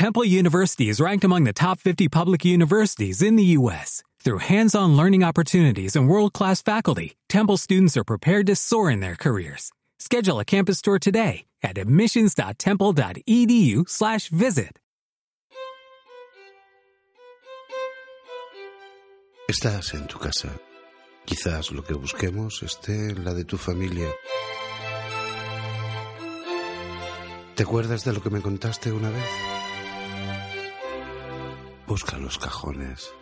Temple University is ranked among the top 50 public universities in the U.S. Through hands-on learning opportunities and world-class faculty, Temple students are prepared to soar in their careers. Schedule a campus tour today at admissions.temple.edu/visit. Estás en tu casa. Quizás lo que busquemos esté en la de tu familia. ¿Te acuerdas de lo que me contaste una vez? Busca los cajones.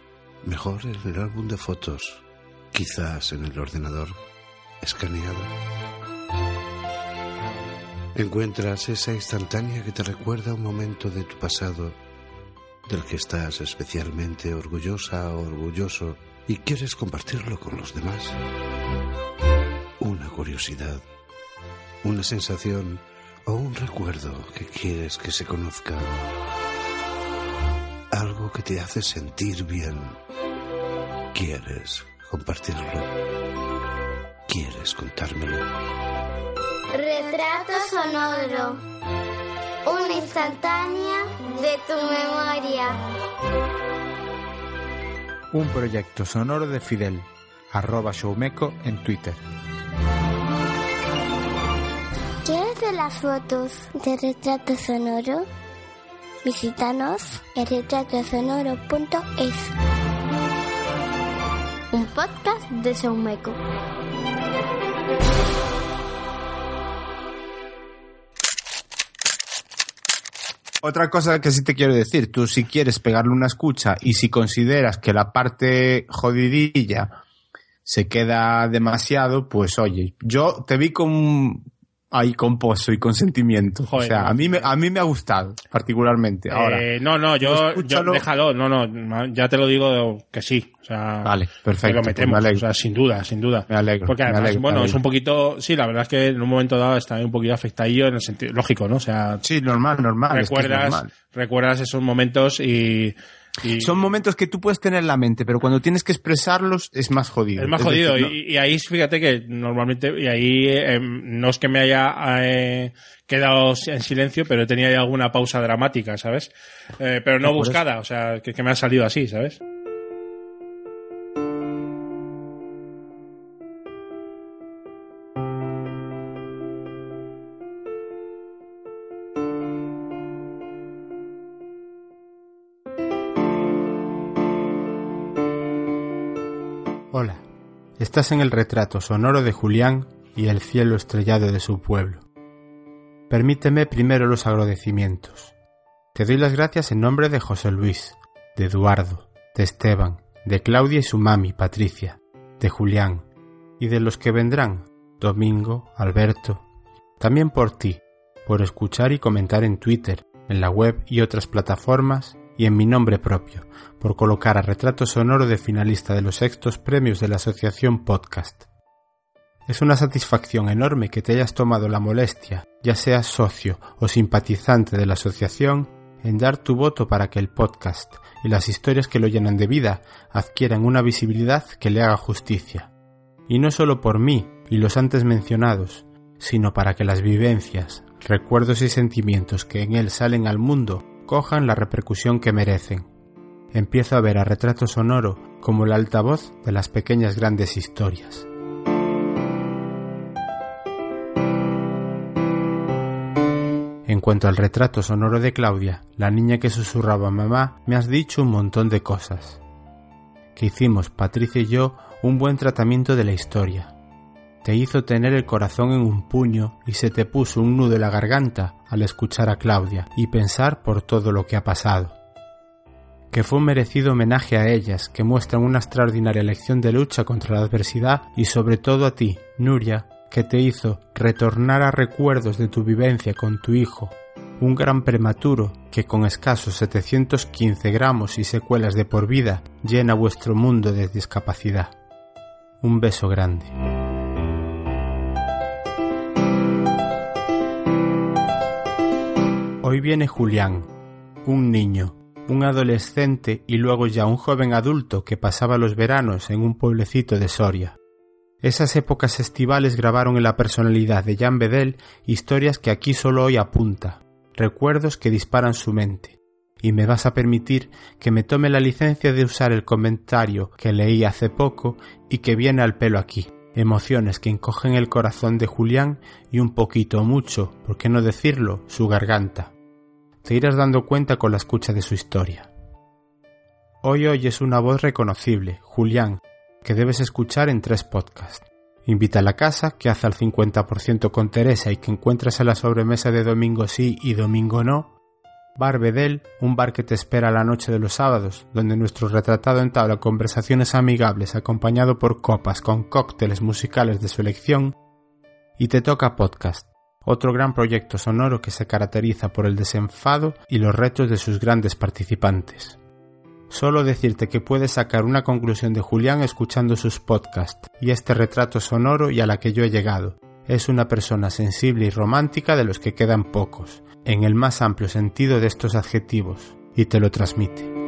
Mejor en el álbum de fotos. Quizás en el ordenador escaneado. Encuentras esa instantánea que te recuerda un momento de tu pasado del que estás especialmente orgullosa o orgulloso y quieres compartirlo con los demás. Una curiosidad, una sensación o un recuerdo que quieres que se conozca. Algo que te hace sentir bien. Quieres compartirlo. Quieres contármelo. Retrato sonoro. Una instantánea de tu memoria. Un proyecto sonoro de Fidel, arroba showmeco en Twitter. ¿Quieres ver las fotos de retrato sonoro? Visítanos en. Un podcast de Showmeco. Otra cosa que sí te quiero decir, tú si quieres pegarle una escucha y si consideras que la parte jodidilla se queda demasiado, pues oye, yo te vi con ahí con pozo y con sentimiento. Joder, o sea, no. a mí me, a mí me ha gustado particularmente. Ahora, Eh, no, no, yo, yo déjalo, no, no, ya te lo digo que sí. O sea, Vale, perfecto, que lo pues me o sea, sin duda, sin duda. Me alegro, Porque además, alegro, bueno, es un poquito, sí, la verdad es que en un momento dado está un poquito afectadillo en el sentido, lógico, ¿no? O sea, sí, normal, normal. es que es recuerdas, normal. recuerdas esos momentos y, y Son momentos que tú puedes tener en la mente, pero cuando tienes que expresarlos es más jodido. es más Es jodido. decir, no- y, y ahí fíjate que normalmente, y ahí eh, no es que me haya eh, quedado en silencio, pero tenía ya alguna pausa dramática, ¿sabes? Eh, pero no eso. buscada, o sea, que, que me ha salido así, ¿sabes? Estás en el retrato sonoro de Julián y el cielo estrellado de su pueblo. Permíteme primero los agradecimientos. Te doy las gracias en nombre de José Luis, de Eduardo, de Esteban, de Claudia y su mami, Patricia, de Julián, y de los que vendrán, Domingo, Alberto. También por ti, por escuchar y comentar en Twitter, en la web y otras plataformas, y en mi nombre propio, por colocar a retrato sonoro de finalista de los sextos premios de la Asociación Podcast. Es una satisfacción enorme que te hayas tomado la molestia, ya seas socio o simpatizante de la asociación, en dar tu voto para que el podcast y las historias que lo llenan de vida adquieran una visibilidad que le haga justicia. Y no solo por mí y los antes mencionados, sino para que las vivencias, recuerdos y sentimientos que en él salen al mundo cojan la repercusión que merecen. Empiezo a ver a retrato sonoro como el altavoz de las pequeñas grandes historias. En cuanto al retrato sonoro de Claudia, la niña que susurraba mamá, me has dicho un montón de cosas. Que hicimos Patricia y yo un buen tratamiento de la historia. Te hizo tener el corazón en un puño y se te puso un nudo en la garganta al escuchar a Claudia y pensar por todo lo que ha pasado. Que fue un merecido homenaje a ellas que muestran una extraordinaria lección de lucha contra la adversidad y sobre todo a ti, Nuria, que te hizo retornar a recuerdos de tu vivencia con tu hijo, un gran prematuro que con escasos 715 gramos y secuelas de por vida llena vuestro mundo de discapacidad. Un beso grande. Hoy viene Julián, un niño, un adolescente y luego ya un joven adulto que pasaba los veranos en un pueblecito de Soria. Esas épocas estivales grabaron en la personalidad de Jan Bedel historias que aquí solo hoy apunta, recuerdos que disparan su mente, y me vas a permitir que me tome la licencia de usar el comentario que leí hace poco y que viene al pelo aquí. Emociones que encogen el corazón de Julián y un poquito o mucho, por qué no decirlo, su garganta. Te irás dando cuenta con la escucha de su historia. Hoy oyes una voz reconocible, Julián, que debes escuchar en tres podcasts. Invita a la casa, que hace al 50% con Teresa y que encuentras en la sobremesa de domingo sí y domingo no. Bar Bedel, un bar que te espera la noche de los sábados, donde nuestro retratado entabla conversaciones amigables acompañado por copas con cócteles musicales de su elección. Y te toca podcast, otro gran proyecto sonoro que se caracteriza por el desenfado y los retos de sus grandes participantes. Solo decirte que puedes sacar una conclusión de Julián escuchando sus podcasts y este retrato sonoro y a la que yo he llegado. Es una persona sensible y romántica de los que quedan pocos, en el más amplio sentido de estos adjetivos, y te lo transmite.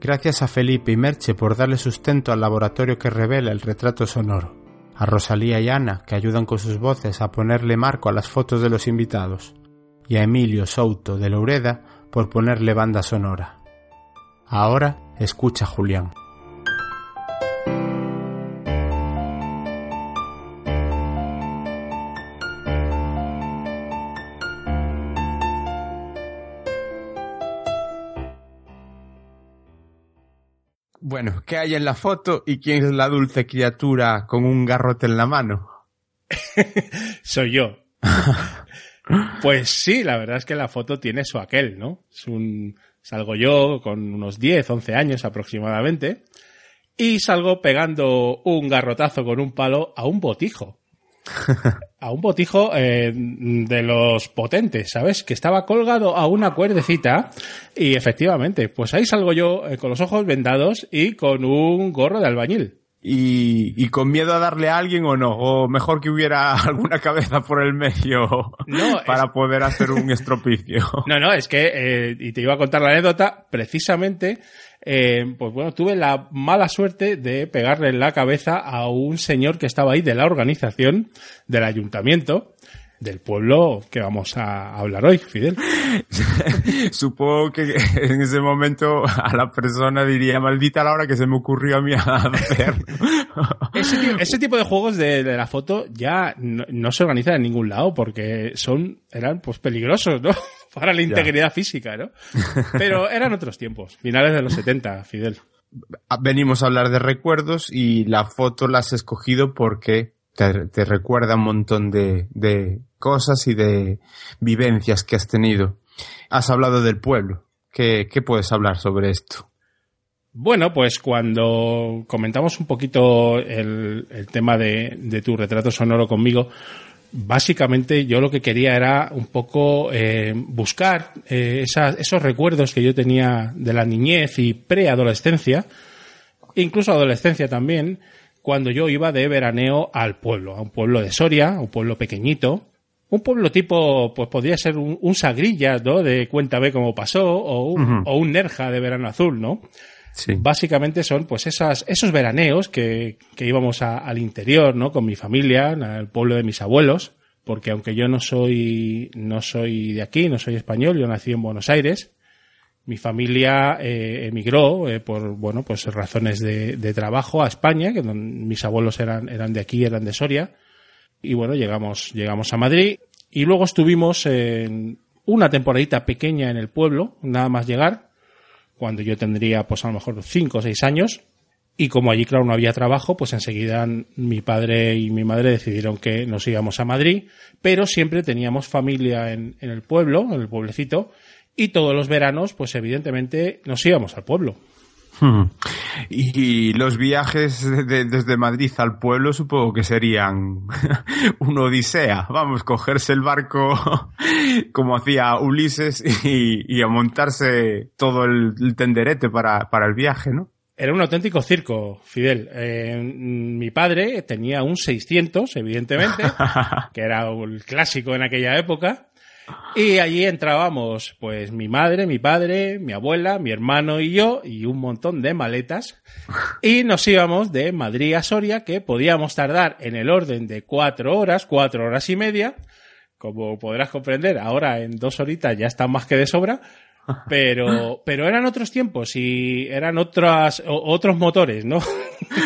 Gracias a Felipe y Merche por darle sustento al laboratorio que revela el retrato sonoro, a Rosalía y Ana que ayudan con sus voces a ponerle marco a las fotos de los invitados, y a Emilio Souto de Loureda por ponerle banda sonora. Ahora escucha Julián. Bueno, ¿qué hay en la foto y quién es la dulce criatura con un garrote en la mano? Soy yo. Pues sí, la verdad es que la foto tiene su aquel, ¿no? Es un, salgo yo con unos 10, 11 años aproximadamente y salgo pegando un garrotazo con un palo a un botijo. A un botijo eh, de los potentes, ¿sabes? Que estaba colgado a una cuerdecita y efectivamente, pues ahí salgo yo eh, con los ojos vendados y con un gorro de albañil y, con miedo a darle a alguien o no, o mejor que hubiera alguna cabeza por el medio para poder hacer un estropicio. No, no, es que, eh, y te iba a contar la anécdota, precisamente, eh, pues bueno, tuve la mala suerte de pegarle en la cabeza a un señor que estaba ahí de la organización del ayuntamiento, del pueblo que vamos a hablar hoy, Fidel. Supongo que en ese momento a la persona diría, maldita la hora que se me ocurrió a mí hacer. ese, tipo de juegos de, la foto ya no, se organizan en ningún lado porque son, eran pues peligrosos, ¿no? Para la integridad física, ¿no? Pero eran otros tiempos, finales de los 70, Fidel. Venimos a hablar de recuerdos y la foto la has escogido porque te, recuerda un montón de, de cosas y de vivencias que has tenido. Has hablado del pueblo. ¿Qué, puedes hablar sobre esto? Bueno, pues cuando comentamos un poquito el, tema de, tu retrato sonoro conmigo, básicamente yo lo que quería era un poco eh, buscar eh, esos recuerdos que yo tenía de la niñez y preadolescencia, incluso adolescencia también, cuando yo iba de veraneo al pueblo, a un pueblo de Soria, un pueblo pequeñito, un pueblo tipo, pues podría ser un, un Sagrillas, ¿no? De Cuéntame cómo pasó, o un, o un Nerja de Verano Azul, ¿no? Sí. Básicamente son pues esas, esos veraneos que, que íbamos al interior, ¿no? Con mi familia, al pueblo de mis abuelos, porque aunque yo no soy, no soy de aquí, no soy español, yo nací en Buenos Aires, mi familia eh, emigró eh, por bueno pues razones de, de, trabajo a España que mis abuelos eran eran de aquí eran de Soria y bueno llegamos llegamos a Madrid y luego estuvimos en una temporadita pequeña en el pueblo nada más llegar cuando yo tendría pues a lo mejor cinco o seis años y como allí claro no había trabajo pues enseguida mi padre y mi madre decidieron que nos íbamos a Madrid pero siempre teníamos familia en, en el pueblo en el pueblecito y todos los veranos, pues evidentemente nos íbamos al pueblo. Hmm. Y los viajes desde Madrid al pueblo supongo que serían una odisea. Vamos, cogerse el barco como hacía Ulises y, a montarse todo el, tenderete para, para, el viaje, ¿no? Era un auténtico circo, Fidel. Eh, mi padre tenía un 600, evidentemente, que era el clásico en aquella época. Y allí entrábamos, pues, mi madre, mi padre, mi abuela, mi hermano y yo, y un montón de maletas. Y nos íbamos de Madrid a Soria, que podíamos tardar en el orden de cuatro horas, cuatro horas y media, como podrás comprender, ahora en dos horitas ya está más que de sobra, pero, pero eran otros tiempos y eran otras, otros motores, ¿no?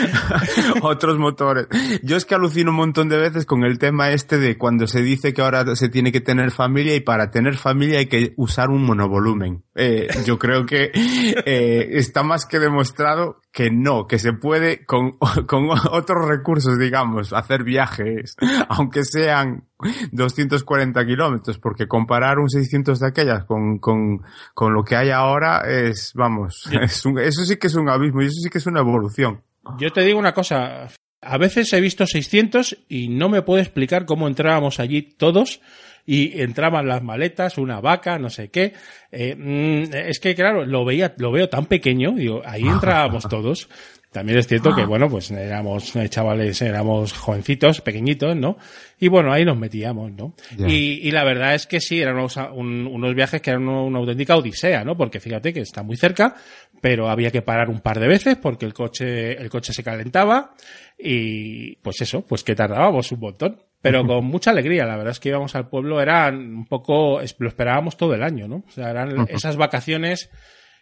otros motores. Yo es que alucino un montón de veces con el tema este de cuando se dice que ahora se tiene que tener familia y para tener familia hay que usar un monovolumen. Eh, yo creo que eh, está más que demostrado que no, que se puede con, con otros recursos, digamos, hacer viajes, aunque sean 240 kilómetros, porque comparar un 600 de aquellas con, con, con lo que hay ahora es, vamos, es un, eso sí que es un abismo y eso sí que es una evolución. Yo te digo una cosa, a veces he visto 600 y no me puedo explicar cómo entrábamos allí todos y entraban las maletas, una vaca, no sé qué. Eh, mm, es que claro, lo veía, lo veo tan pequeño, digo, ahí entrábamos todos. También es cierto que, ah. bueno, pues éramos eh, chavales, éramos jovencitos, pequeñitos, ¿no? Y bueno, ahí nos metíamos, ¿no? Y, y, la verdad es que sí, eran unos, unos viajes que eran una, auténtica odisea, ¿no? Porque fíjate que está muy cerca, pero había que parar un par de veces porque el coche, el coche se calentaba y pues eso, pues que tardábamos un montón. Pero con mucha alegría, la verdad es que íbamos al pueblo, eran un poco, lo esperábamos todo el año, ¿no? O sea, eran esas vacaciones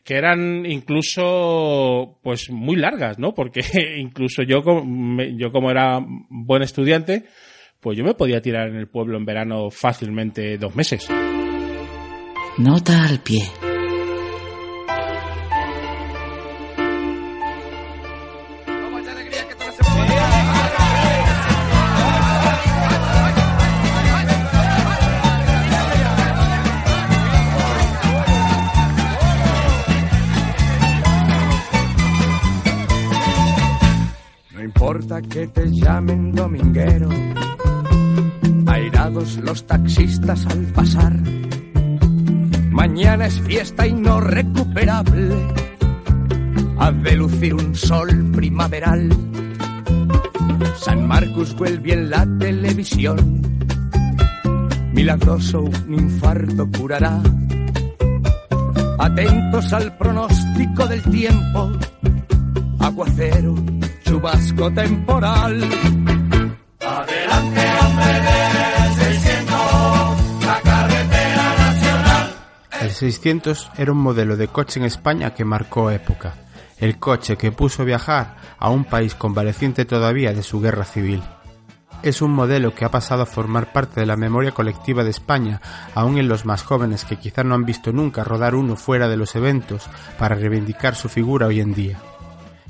que eran incluso pues muy largas, ¿no? Porque incluso yo, yo como era buen estudiante, pues yo me podía tirar en el pueblo en verano fácilmente dos meses. Nota al pie. Que te llamen dominguero, airados los taxistas al pasar. Mañana es fiesta y no recuperable, ha de lucir un sol primaveral. San Marcos vuelve en la televisión, milagroso un infarto curará. Atentos al pronóstico del tiempo, aguacero vasco temporal. Adelante, hombre del 600, la carretera nacional. El 600 era un modelo de coche en España que marcó época. El coche que puso viajar a un país convaleciente todavía de su guerra civil es un modelo que ha pasado a formar parte de la memoria colectiva de España, aún en los más jóvenes que quizá no han visto nunca rodar uno fuera de los eventos para reivindicar su figura hoy en día.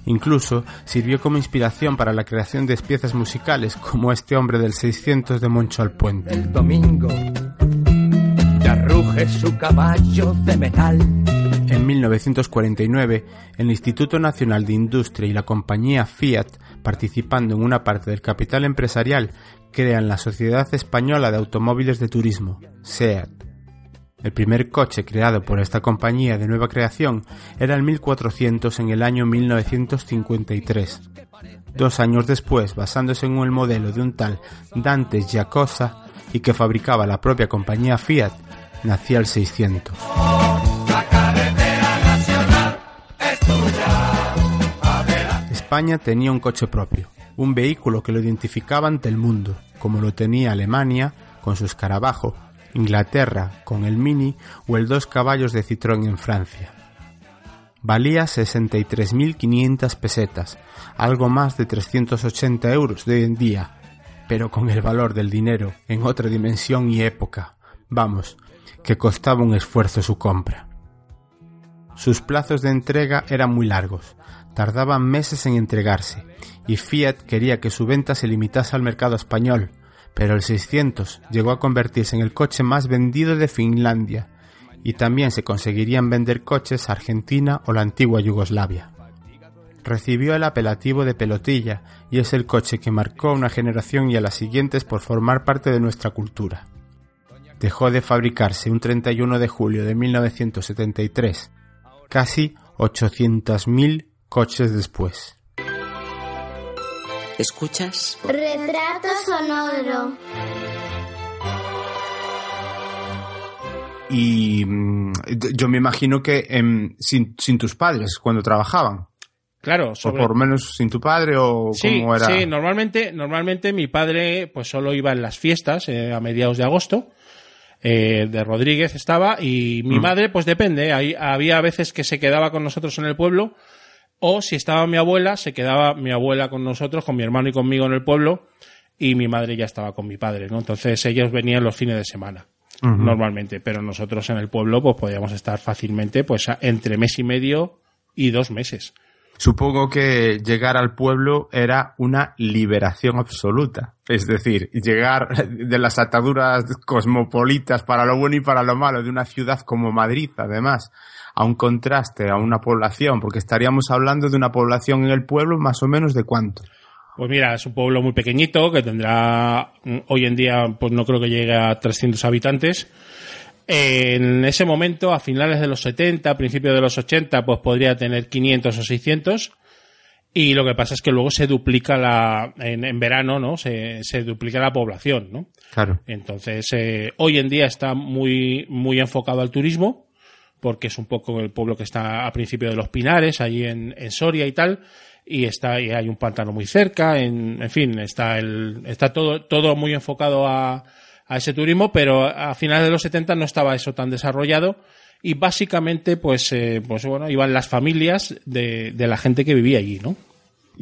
Incluso sirvió como inspiración para la creación de piezas musicales como este hombre del 600 de Moncho al Puente. El domingo ya ruge su caballo de metal. En 1949, el Instituto Nacional de Industria y la compañía Fiat, participando en una parte del capital empresarial, crean la Sociedad Española de Automóviles de Turismo, SEAT el primer coche creado por esta compañía de nueva creación era el 1400 en el año 1953. Dos años después, basándose en el modelo de un tal Dante Giacosa y que fabricaba la propia compañía Fiat, nacía el 600. España tenía un coche propio, un vehículo que lo identificaba ante el mundo, como lo tenía Alemania con su escarabajo Inglaterra con el Mini o el dos caballos de Citroën en Francia. Valía 63.500 pesetas, algo más de 380 euros de hoy en día, pero con el valor del dinero en otra dimensión y época, vamos, que costaba un esfuerzo su compra. Sus plazos de entrega eran muy largos, tardaban meses en entregarse, y Fiat quería que su venta se limitase al mercado español, pero el 600 llegó a convertirse en el coche más vendido de Finlandia y también se conseguirían vender coches a Argentina o la antigua Yugoslavia. Recibió el apelativo de pelotilla y es el coche que marcó a una generación y a las siguientes por formar parte de nuestra cultura. Dejó de fabricarse un 31 de julio de 1973, casi 800.000 coches después. ¿Escuchas? Retrato sonoro. Y mm, yo me imagino que em, sin, tus padres, cuando trabajaban. Claro, o por lo menos sin tu padre o sí, cómo era. Sí, normalmente, normalmente mi padre pues solo iba en las fiestas eh, a mediados de agosto. Eh, de Rodríguez estaba y mi Mm. madre pues depende, ahí había veces que se quedaba con nosotros en el pueblo o si estaba mi abuela, se quedaba mi abuela con nosotros, con mi hermano y conmigo en el pueblo y mi madre ya estaba con mi padre, ¿no? Entonces ellos venían los fines de semana normalmente, pero nosotros en el pueblo pues podíamos estar fácilmente pues entre mes y medio y dos meses. Supongo que llegar al pueblo era una liberación absoluta. Es decir, llegar de las ataduras cosmopolitas para lo bueno y para lo malo de una ciudad como Madrid, además, a un contraste, a una población, porque estaríamos hablando de una población en el pueblo más o menos de cuánto. Pues mira, es un pueblo muy pequeñito que tendrá mm, hoy en día, pues no creo que llegue a 300 habitantes. En ese momento, a finales de los 70, principios de los 80, pues podría tener 500 o 600. Y lo que pasa es que luego se duplica la, en, en verano, ¿no? Se, se duplica la población, ¿no? Claro. Entonces, eh, hoy en día está muy, muy enfocado al turismo, porque es un poco el pueblo que está a principio de los Pinares, allí en, en Soria y tal, y está, y hay un pantano muy cerca, en, en fin, está el, está todo, todo muy enfocado a, a ese turismo, pero a finales de los 70 no estaba eso tan desarrollado, y básicamente, pues, eh, pues bueno, iban las familias de, de la gente que vivía allí, ¿no?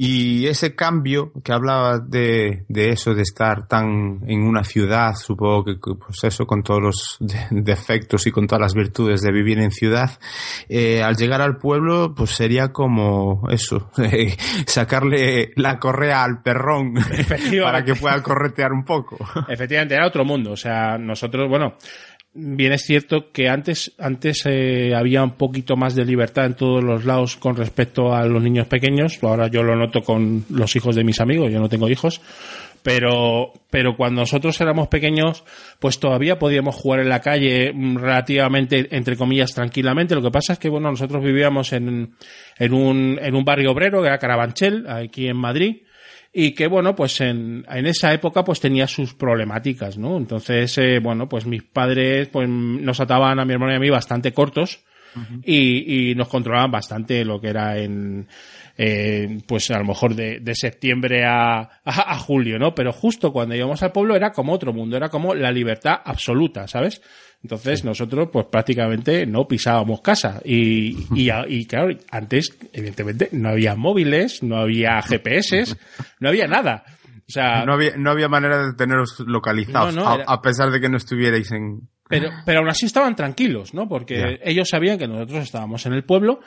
Y ese cambio que hablaba de, de eso, de estar tan en una ciudad, supongo que pues eso, con todos los de- defectos y con todas las virtudes de vivir en ciudad, eh, al llegar al pueblo, pues sería como eso, eh, sacarle la correa al perrón para que pueda corretear un poco. Efectivamente, era otro mundo. O sea, nosotros, bueno, bien es cierto que antes, antes eh, había un poquito más de libertad en todos los lados con respecto a los niños pequeños. Ahora yo lo noto con los hijos de mis amigos, yo no tengo hijos. Pero, pero cuando nosotros éramos pequeños, pues todavía podíamos jugar en la calle mm, relativamente, entre comillas, tranquilamente. Lo que pasa es que, bueno, nosotros vivíamos en, en un, en un barrio obrero, que era Carabanchel, aquí en Madrid y que bueno pues en, en esa época pues tenía sus problemáticas no entonces eh, bueno pues mis padres pues nos ataban a mi hermano y a mí bastante cortos y, y nos controlaban bastante lo que era en eh, pues a lo mejor de, de septiembre a, a, a julio no pero justo cuando íbamos al pueblo era como otro mundo era como la libertad absoluta sabes entonces nosotros pues prácticamente no pisábamos casa y, y, y, claro, antes evidentemente no había móviles, no había GPS, no había nada. O sea, No había, no había manera de teneros localizados, No, no, a- era- a, pesar de que no estuvierais en... pero, pero aún así estaban tranquilos, ¿no? Porque ellos sabían que nosotros estábamos en el pueblo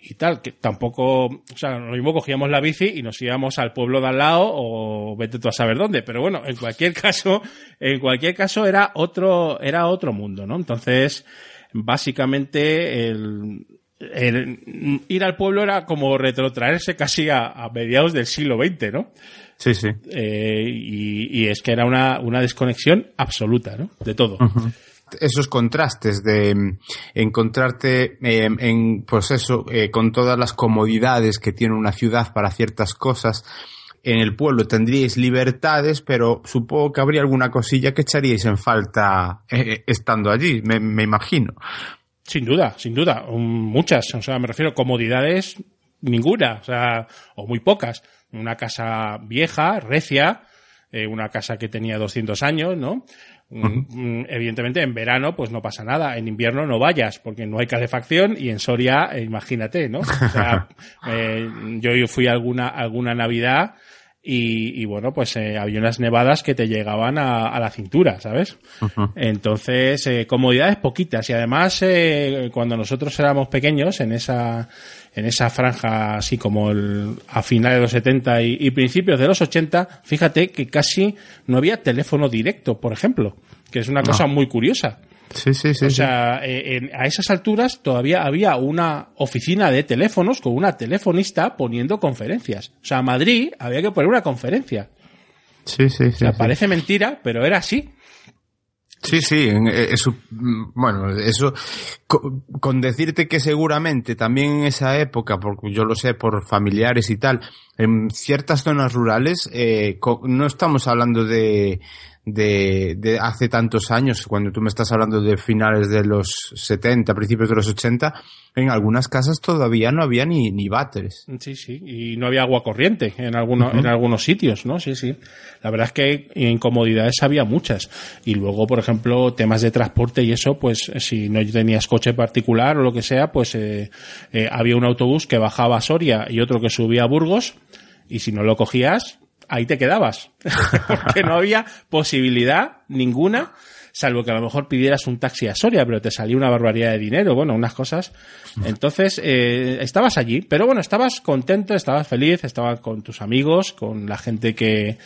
y tal, que tampoco, o sea, lo mismo cogíamos la bici y nos íbamos al pueblo de al lado o vete tú a saber dónde, pero bueno, en cualquier caso, en cualquier caso era otro, era otro mundo, ¿no? Entonces, básicamente el, el- ir al pueblo era como retrotraerse casi a, a mediados del siglo XX, ¿no? Sí, sí. Eh, y, y es que era una, una desconexión absoluta, ¿no? De todo. Esos contrastes de mm, encontrarte eh, en pues eso eh, con todas las comodidades que tiene una ciudad para ciertas cosas en el pueblo tendríais libertades pero supongo que habría alguna cosilla que echaríais en falta eh, estando allí me, me imagino Sin duda, sin duda. Muchas. O sea, me refiero a comodidades, ninguna. O sea, o muy pocas. Una casa vieja, recia, eh, una casa que tenía 200 años, ¿no? Mm, Evidentemente, en verano, pues no pasa nada. En invierno no vayas, porque no hay calefacción y en Soria, eh, imagínate, ¿no? O sea, eh, yo fui alguna, alguna Navidad y, y bueno, pues eh, había unas nevadas que te llegaban a, a la cintura, ¿sabes? Entonces, eh, comodidades poquitas y además eh, cuando nosotros éramos pequeños en esa en esa franja así como el, a finales de los 70 y, y principios de los 80, fíjate que casi no había teléfono directo, por ejemplo, que es una cosa muy curiosa. Sí sí sí O sí. sea, eh, en- a esas alturas todavía había una oficina de teléfonos con una telefonista poniendo conferencias. O sea, a Madrid había que poner una conferencia. sí sí O sí, sea, sí. parece mentira, pero era así. Sí, sí, eh, eso, bueno, eso, co- con, decirte que seguramente también en esa época, porque yo lo sé por familiares y tal, en ciertas zonas rurales, eh, no estamos hablando de, de, de hace tantos años, cuando tú me estás hablando de finales de los 70, principios de los 80, en algunas casas todavía no había ni, ni váteres. Sí, sí, y no había agua corriente en, algunos en algunos sitios, ¿no? Sí, sí. La verdad es que incomodidades había muchas. Y luego, por ejemplo, temas de transporte y eso, pues si no tenías coche particular o lo que sea, pues eh, eh, había un autobús que bajaba a Soria y otro que subía a Burgos, y si no lo cogías, ahí te quedabas. Porque no había posibilidad ninguna salvo que a lo mejor pidieras un taxi a Soria, pero te salía una barbaridad de dinero, bueno, unas cosas. Entonces, eh, estabas allí, pero bueno, estabas contento, estabas feliz, estabas con tus amigos, con la gente que,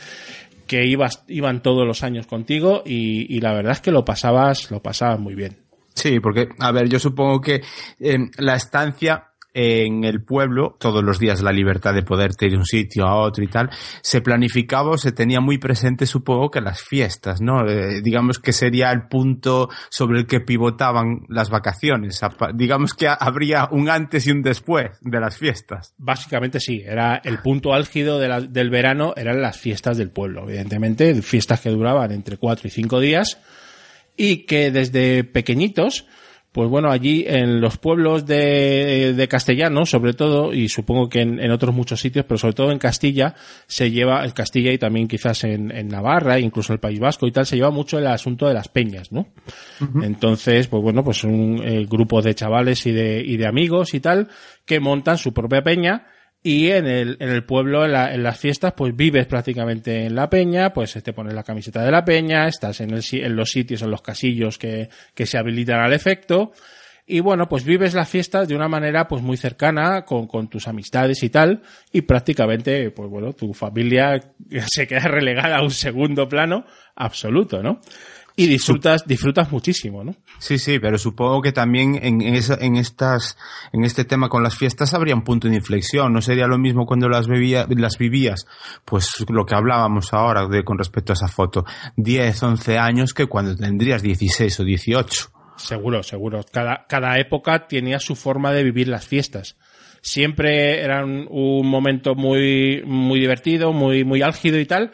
que ibas, iban todos los años contigo y, y la verdad es que lo pasabas, lo pasabas muy bien. Sí, porque, a ver, yo supongo que eh, la estancia en el pueblo, todos los días la libertad de poderte ir de un sitio a otro y tal, se planificaba o se tenía muy presente, supongo, que las fiestas, ¿no? Eh, digamos que sería el punto sobre el que pivotaban las vacaciones. Digamos que habría un antes y un después de las fiestas. Básicamente sí, era el punto álgido del verano, eran las fiestas del pueblo, evidentemente, fiestas que duraban entre cuatro y cinco días y que desde pequeñitos, pues bueno, allí en los pueblos de, de castellanos, sobre todo, y supongo que en, en otros muchos sitios, pero sobre todo en Castilla, se lleva, en Castilla y también quizás en, en Navarra, incluso el País Vasco y tal, se lleva mucho el asunto de las peñas, ¿no? Entonces, pues bueno, pues un eh, grupo de chavales y de, y de amigos y tal, que montan su propia peña, y en el, en el pueblo, en, la- en las fiestas, pues vives prácticamente en la peña, pues te pones la camiseta de la peña, estás en, el, en los sitios, en los casillos que, que se habilitan al efecto. Y bueno, pues vives las fiestas de una manera pues muy cercana, con, con tus amistades y tal, y prácticamente, pues bueno, tu familia se queda relegada a un segundo plano absoluto, ¿no? Y disfrutas, disfrutas muchísimo, ¿no? Sí, sí, pero supongo que también en, en, esa- en estas, en este tema con las fiestas habría un punto de inflexión. No sería lo mismo cuando las bebía, las vivías, pues lo que hablábamos ahora de, con respecto a esa foto, 10, 11 años que cuando tendrías 16 o 18. Seguro, seguro. Cada, cada época tenía su forma de vivir las fiestas. Siempre eran un momento muy, muy divertido, muy, muy álgido y tal.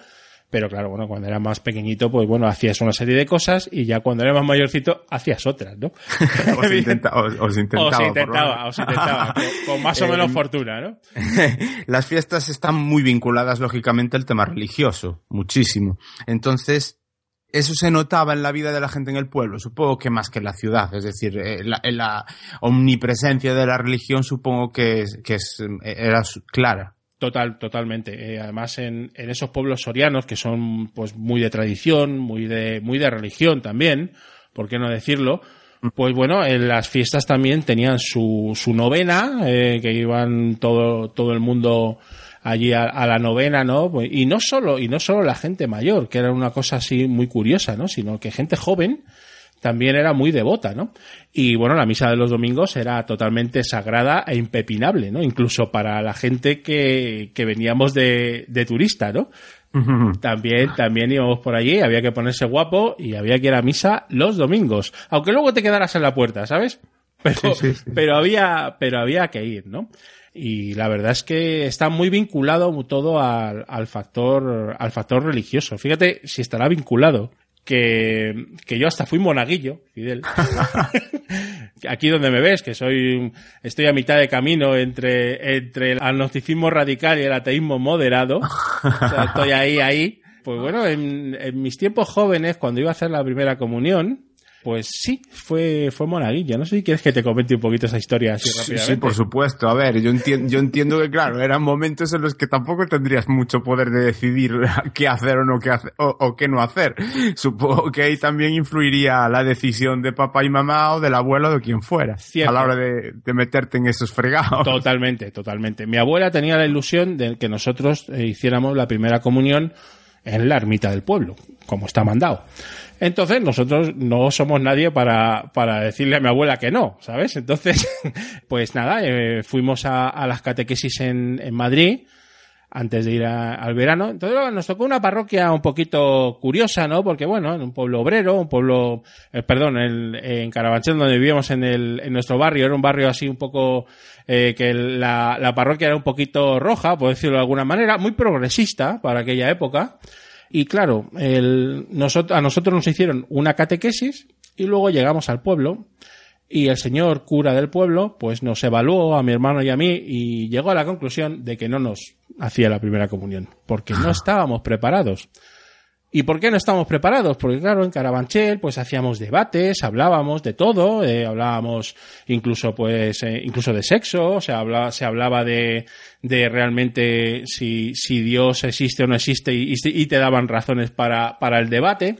Pero claro, bueno, cuando era más pequeñito, pues bueno, hacías una serie de cosas y ya cuando eras más mayorcito, hacías otras, ¿no? Os, intenta- os- os intentaba. os intentaba, os intentaba. Con, con más o Eh, menos fortuna, ¿no? Las fiestas están muy vinculadas, lógicamente, al tema religioso, muchísimo. Entonces, eso se notaba en la vida de la gente en el pueblo, supongo que más que en la ciudad. Es decir, eh, la, en la omnipresencia de la religión supongo que, es- que es, eh, era clara. Total, totalmente. Eh, además, en, en esos pueblos sorianos que son pues muy de tradición, muy de, muy de religión también, ¿por qué no decirlo? Pues bueno, en las fiestas también tenían su, su novena, eh, que iban todo, todo el mundo allí a, a la novena, ¿no? Pues- Y no solo, y no solo la gente mayor, que era una cosa así muy curiosa, ¿no? Sino que gente joven también era muy devota, ¿no? Y bueno, la misa de los domingos era totalmente sagrada e impepinable, ¿no? Incluso para la gente que, que veníamos de, de turista, ¿no? También, también íbamos por allí, había que ponerse guapo y había que ir a misa los domingos. Aunque luego te quedaras en la puerta, ¿sabes? Pero, Sí, sí, sí. pero había, pero había que ir, ¿no? Y la verdad es que está muy vinculado todo al, al factor, al factor religioso. Fíjate si estará vinculado. Que, que yo hasta fui monaguillo, Fidel. Aquí donde me ves, que soy, estoy a mitad de camino entre, entre el agnosticismo radical y el ateísmo moderado. O sea, estoy ahí, ahí. Pues bueno, en, en mis tiempos jóvenes, cuando iba a hacer la primera comunión, pues sí, fue, fue monaguillo. No sé si quieres que te comente un poquito esa historia así Sí, rápidamente. sí, por supuesto. A ver, yo entiendo, yo entiendo que, claro, eran momentos en los que tampoco tendrías mucho poder de decidir qué hacer o no qué hacer, o, o qué no hacer. Supongo que ahí también influiría la decisión de papá y mamá o del abuelo o de quien fuera Cierto. a la hora de, de meterte en esos fregados. Totalmente, totalmente. Mi abuela tenía la ilusión de que nosotros eh, hiciéramos la primera comunión en la ermita del pueblo, como está mandado. Entonces, nosotros no somos nadie para, para decirle a mi abuela que no, ¿sabes? Entonces, pues nada, eh, fuimos a, a las catequesis en, en Madrid antes de ir a- al verano. Entonces nos tocó una parroquia un poquito curiosa, ¿no? Porque bueno, en un pueblo obrero, un pueblo, eh, perdón, en, en Carabanchel, donde vivíamos en, el, en nuestro barrio, era un barrio así un poco, eh, que la, la parroquia era un poquito roja, por decirlo de alguna manera, muy progresista para aquella época. Y claro, el, nosotros, a nosotros nos hicieron una catequesis y luego llegamos al pueblo y el señor cura del pueblo pues nos evaluó a mi hermano y a mí y llegó a la conclusión de que no nos hacía la primera comunión porque no estábamos preparados. ¿Y por qué no estamos preparados? Porque claro, en Carabanchel pues hacíamos debates, hablábamos de todo, eh, hablábamos incluso pues eh, incluso de sexo, se hablaba se hablaba de, de realmente si, si Dios existe o no existe y, y te daban razones para, para el debate.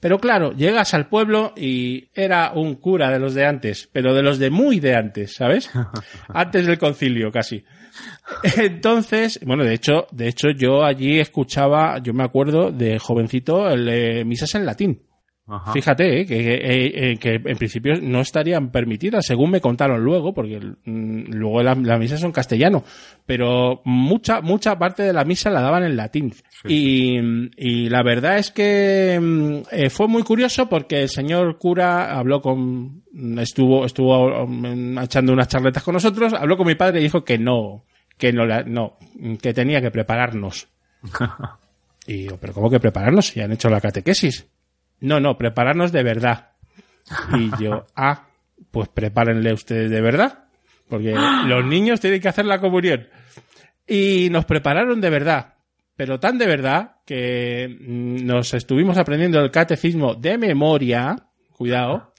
Pero claro, llegas al pueblo y era un cura de los de antes, pero de los de muy de antes, ¿sabes? Antes del concilio, casi. Entonces, bueno, de hecho, de hecho yo allí escuchaba, yo me acuerdo de jovencito, el, eh, misas en latín. Ajá. Fíjate eh, que, eh, eh, que en principio no estarían permitidas, según me contaron luego, porque mm, luego la, la misa es en castellano, pero mucha mucha parte de la misa la daban en latín. Y, y la verdad es que mm, eh, fue muy curioso porque el señor cura habló con estuvo estuvo mm, echando unas charletas con nosotros, habló con mi padre y dijo que no que no no que tenía que prepararnos. Y yo, pero ¿cómo que prepararnos? Si han hecho la catequesis. No, no, prepararnos de verdad. Y yo, ah, pues prepárenle ustedes de verdad. Porque los niños tienen que hacer la comunión. Y nos prepararon de verdad. Pero tan de verdad que mm, nos estuvimos aprendiendo el catecismo de memoria. Cuidado.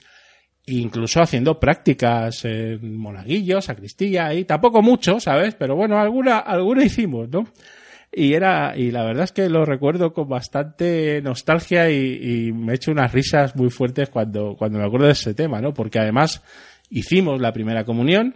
Incluso haciendo prácticas en monaguillo, sacristía y tampoco mucho, ¿sabes? Pero bueno, alguna, alguna hicimos, ¿no? Y era, y la verdad es que lo recuerdo con bastante nostalgia y, y me he hecho unas risas muy fuertes cuando, cuando me acuerdo de ese tema, ¿no? Porque además hicimos la primera comunión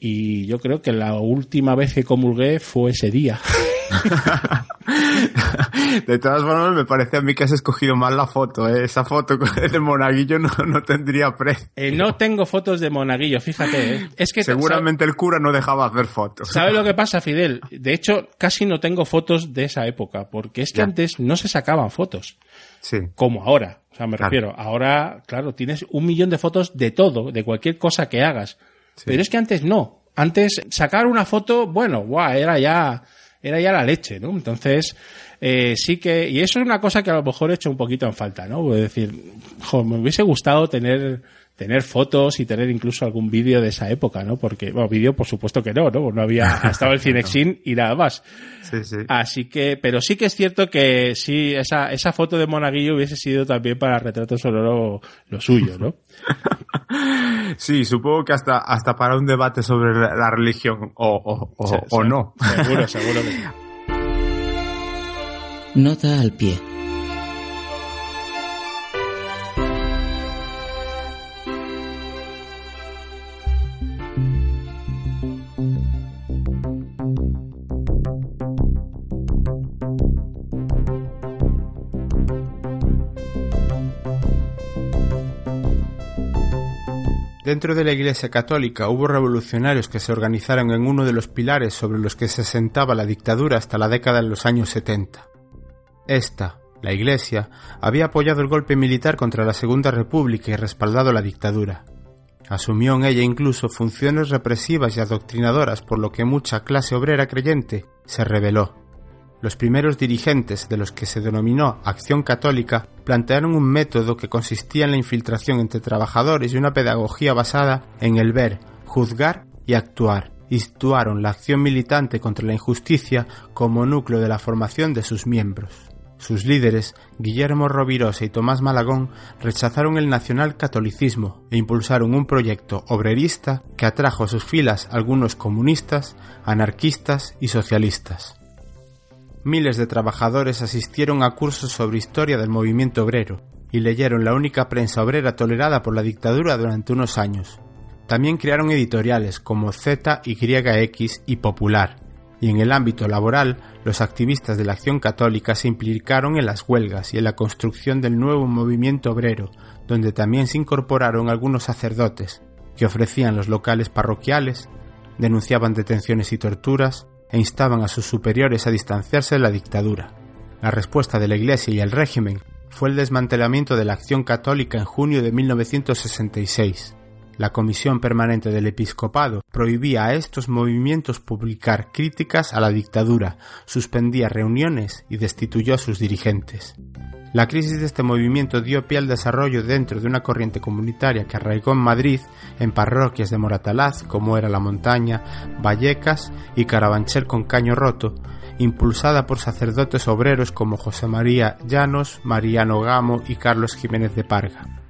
y yo creo que la última vez que comulgué fue ese día. De todas formas, me parece a mí que has escogido mal la foto. ¿eh? Esa foto de monaguillo no, no tendría precio. Eh, no tengo fotos de monaguillo, fíjate, ¿eh? Es que Seguramente el cura no dejaba hacer fotos. ¿Sabes lo que pasa, Fidel? De hecho, casi no tengo fotos de esa época, porque es que Ya. antes no se sacaban fotos, Sí. como ahora. O sea, me Claro. refiero, ahora, claro, tienes un millón de fotos de todo, de cualquier cosa que hagas. Pero es que antes no. Antes sacar una foto, bueno, guau, era ya, era ya la leche, ¿no? Entonces, eh, sí que, y eso es una cosa que a lo mejor he hecho un poquito en falta, ¿no? Es decir, jo, me hubiese gustado tener, tener fotos y tener incluso algún vídeo de esa época, ¿no? Porque, bueno, vídeo por supuesto que no, ¿no? No había, estaba el Cinexin y nada más. Sí, sí. Así que, pero sí que es cierto que sí, esa, esa foto de Monaguillo hubiese sido también para retrato sonoro lo suyo, ¿no? Sí, supongo que hasta, hasta para un debate sobre la, la religión, o, o, o, o no. Seguro, seguro que sí. Nota al pie. Dentro de la Iglesia Católica hubo revolucionarios que se organizaron en uno de los pilares sobre los que se sentaba la dictadura hasta la década de los años 70. Esta, la Iglesia, había apoyado el golpe militar contra la Segunda República y respaldado la dictadura. Asumió en ella incluso funciones represivas y adoctrinadoras por lo que mucha clase obrera creyente se rebeló. Los primeros dirigentes de los que se denominó Acción Católica plantearon un método que consistía en la infiltración entre trabajadores y una pedagogía basada en el ver, juzgar y actuar. Y situaron la acción militante contra la injusticia como núcleo de la formación de sus miembros. Sus líderes, Guillermo Rovirosa y Tomás Malagón, rechazaron el nacionalcatolicismo e impulsaron un proyecto obrerista que atrajo a sus filas algunos comunistas, anarquistas y socialistas. Miles de trabajadores asistieron a cursos sobre historia del movimiento obrero y leyeron la única prensa obrera tolerada por la dictadura durante unos años. También crearon editoriales como ZYX y Popular, y en el ámbito laboral, los activistas de la Acción Católica se implicaron en las huelgas y en la construcción del nuevo movimiento obrero, donde también se incorporaron algunos sacerdotes, que ofrecían los locales parroquiales, denunciaban detenciones y torturas, e instaban a sus superiores a distanciarse de la dictadura. La respuesta de la Iglesia y el régimen fue el desmantelamiento de la acción católica en junio de 1966. La Comisión Permanente del Episcopado prohibía a estos movimientos publicar críticas a la dictadura, suspendía reuniones y destituyó a sus dirigentes. La crisis de este movimiento dio pie al desarrollo dentro de una corriente comunitaria que arraigó en Madrid en parroquias de Moratalaz, como era La Montaña, Vallecas y Carabanchel con Caño Roto, impulsada por sacerdotes obreros como José María Llanos, Mariano Gamo y Carlos Jiménez de Parga.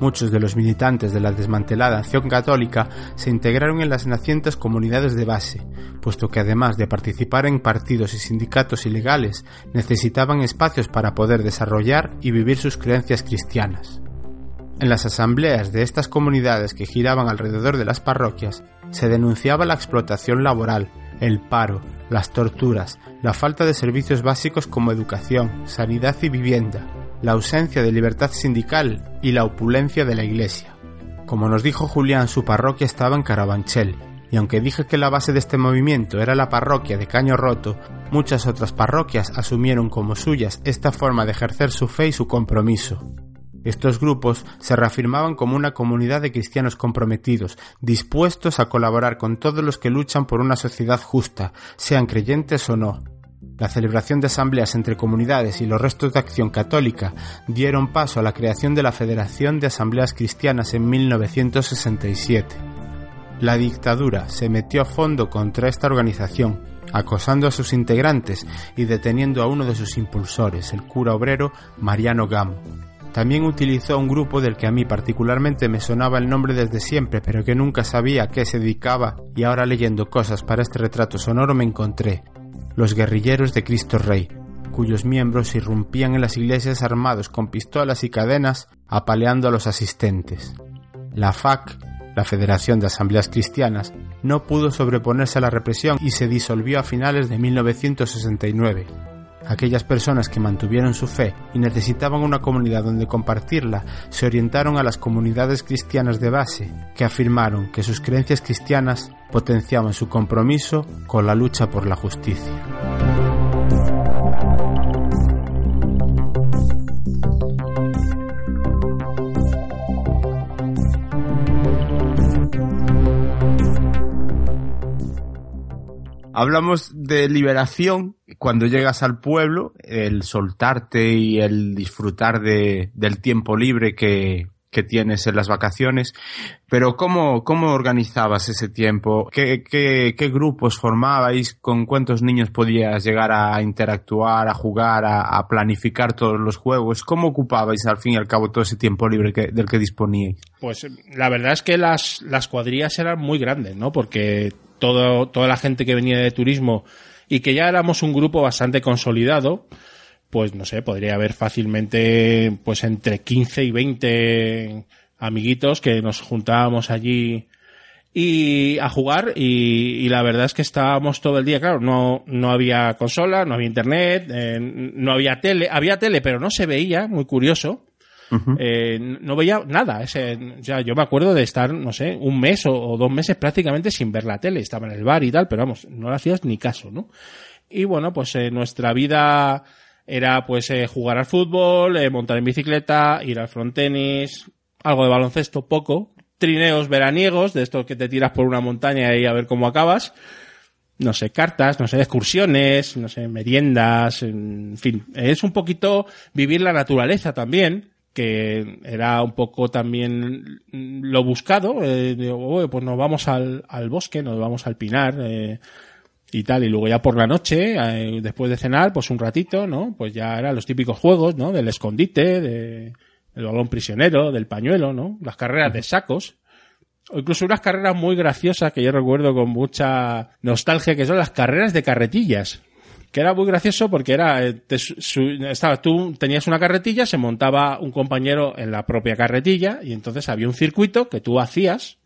Muchos de los militantes de la desmantelada Acción Católica se integraron en las nacientes comunidades de base, puesto que además de participar en partidos y sindicatos ilegales, necesitaban espacios para poder desarrollar y vivir sus creencias cristianas. En las asambleas de estas comunidades que giraban alrededor de las parroquias, se denunciaba la explotación laboral, el paro, las torturas, la falta de servicios básicos como educación, sanidad y vivienda, la ausencia de libertad sindical y la opulencia de la Iglesia. Como nos dijo Julián, su parroquia estaba en Carabanchel, y aunque dije que la base de este movimiento era la parroquia de Caño Roto, muchas otras parroquias asumieron como suyas esta forma de ejercer su fe y su compromiso. Estos grupos se reafirmaban como una comunidad de cristianos comprometidos, dispuestos a colaborar con todos los que luchan por una sociedad justa, sean creyentes o no, la celebración de asambleas entre comunidades y los restos de acción católica dieron paso a la creación de la Federación de Asambleas Cristianas en 1967. La dictadura se metió a fondo contra esta organización, acosando a sus integrantes y deteniendo a uno de sus impulsores, el cura obrero Mariano Gamo. También utilizó un grupo del que a mí particularmente me sonaba el nombre desde siempre, pero que nunca sabía a qué se dedicaba y ahora leyendo cosas para este retrato sonoro me encontré, los guerrilleros de Cristo Rey, cuyos miembros irrumpían en las iglesias armados con pistolas y cadenas, apaleando a los asistentes. La FAC, la Federación de Asambleas Cristianas, no pudo sobreponerse a la represión y se disolvió a finales de 1969. Aquellas personas que mantuvieron su fe y necesitaban una comunidad donde compartirla se orientaron a las comunidades cristianas de base, que afirmaron que sus creencias cristianas potenciaban su compromiso con la lucha por la justicia. Hablamos de liberación cuando llegas al pueblo, el soltarte y el disfrutar de, del tiempo libre que, tienes en las vacaciones, pero ¿cómo, cómo organizabas ese tiempo? ¿Qué, qué, qué grupos formabais? ¿Con cuántos niños podías llegar a interactuar, a jugar, a, planificar todos los juegos? ¿Cómo ocupabais al fin y al cabo todo ese tiempo libre del que disponíais? Pues la verdad es que las, las cuadrillas eran muy grandes, ¿no? Porque todo, toda la gente que venía de turismo y que ya éramos un grupo bastante consolidado, pues no sé, podría haber fácilmente pues entre 15 y 20 amiguitos que nos juntábamos allí y a jugar y, y, la verdad es que estábamos todo el día, claro, no, no había consola, no había internet, eh, no había tele, había tele pero no se veía, muy curioso. Eh, no veía nada. O yo me acuerdo de estar, no sé, un mes o, o, dos meses prácticamente sin ver la tele. Estaba en el bar y tal, pero vamos, no le hacías ni caso, ¿no? Y bueno, pues eh, nuestra vida era pues eh, jugar al fútbol, eh, montar en bicicleta, ir al frontenis, algo de baloncesto, poco, trineos veraniegos, de estos que te tiras por una montaña y a ver cómo acabas, no sé, cartas, no sé, excursiones, no sé, meriendas, en fin, es un poquito vivir la naturaleza también, que era un poco también lo buscado, eh, pues nos vamos al, al, bosque, nos vamos al pinar, eh, y tal, y luego ya por la noche, eh, después de cenar, pues un ratito, ¿no? Pues ya eran los típicos juegos, ¿no? Del escondite, de, del balón prisionero, del pañuelo, ¿no? Las carreras de sacos, o incluso unas carreras muy graciosas que yo recuerdo con mucha nostalgia, que son las carreras de carretillas que era muy gracioso porque era eh, te, su, estaba tú tenías una carretilla se montaba un compañero en la propia carretilla y entonces había un circuito que tú hacías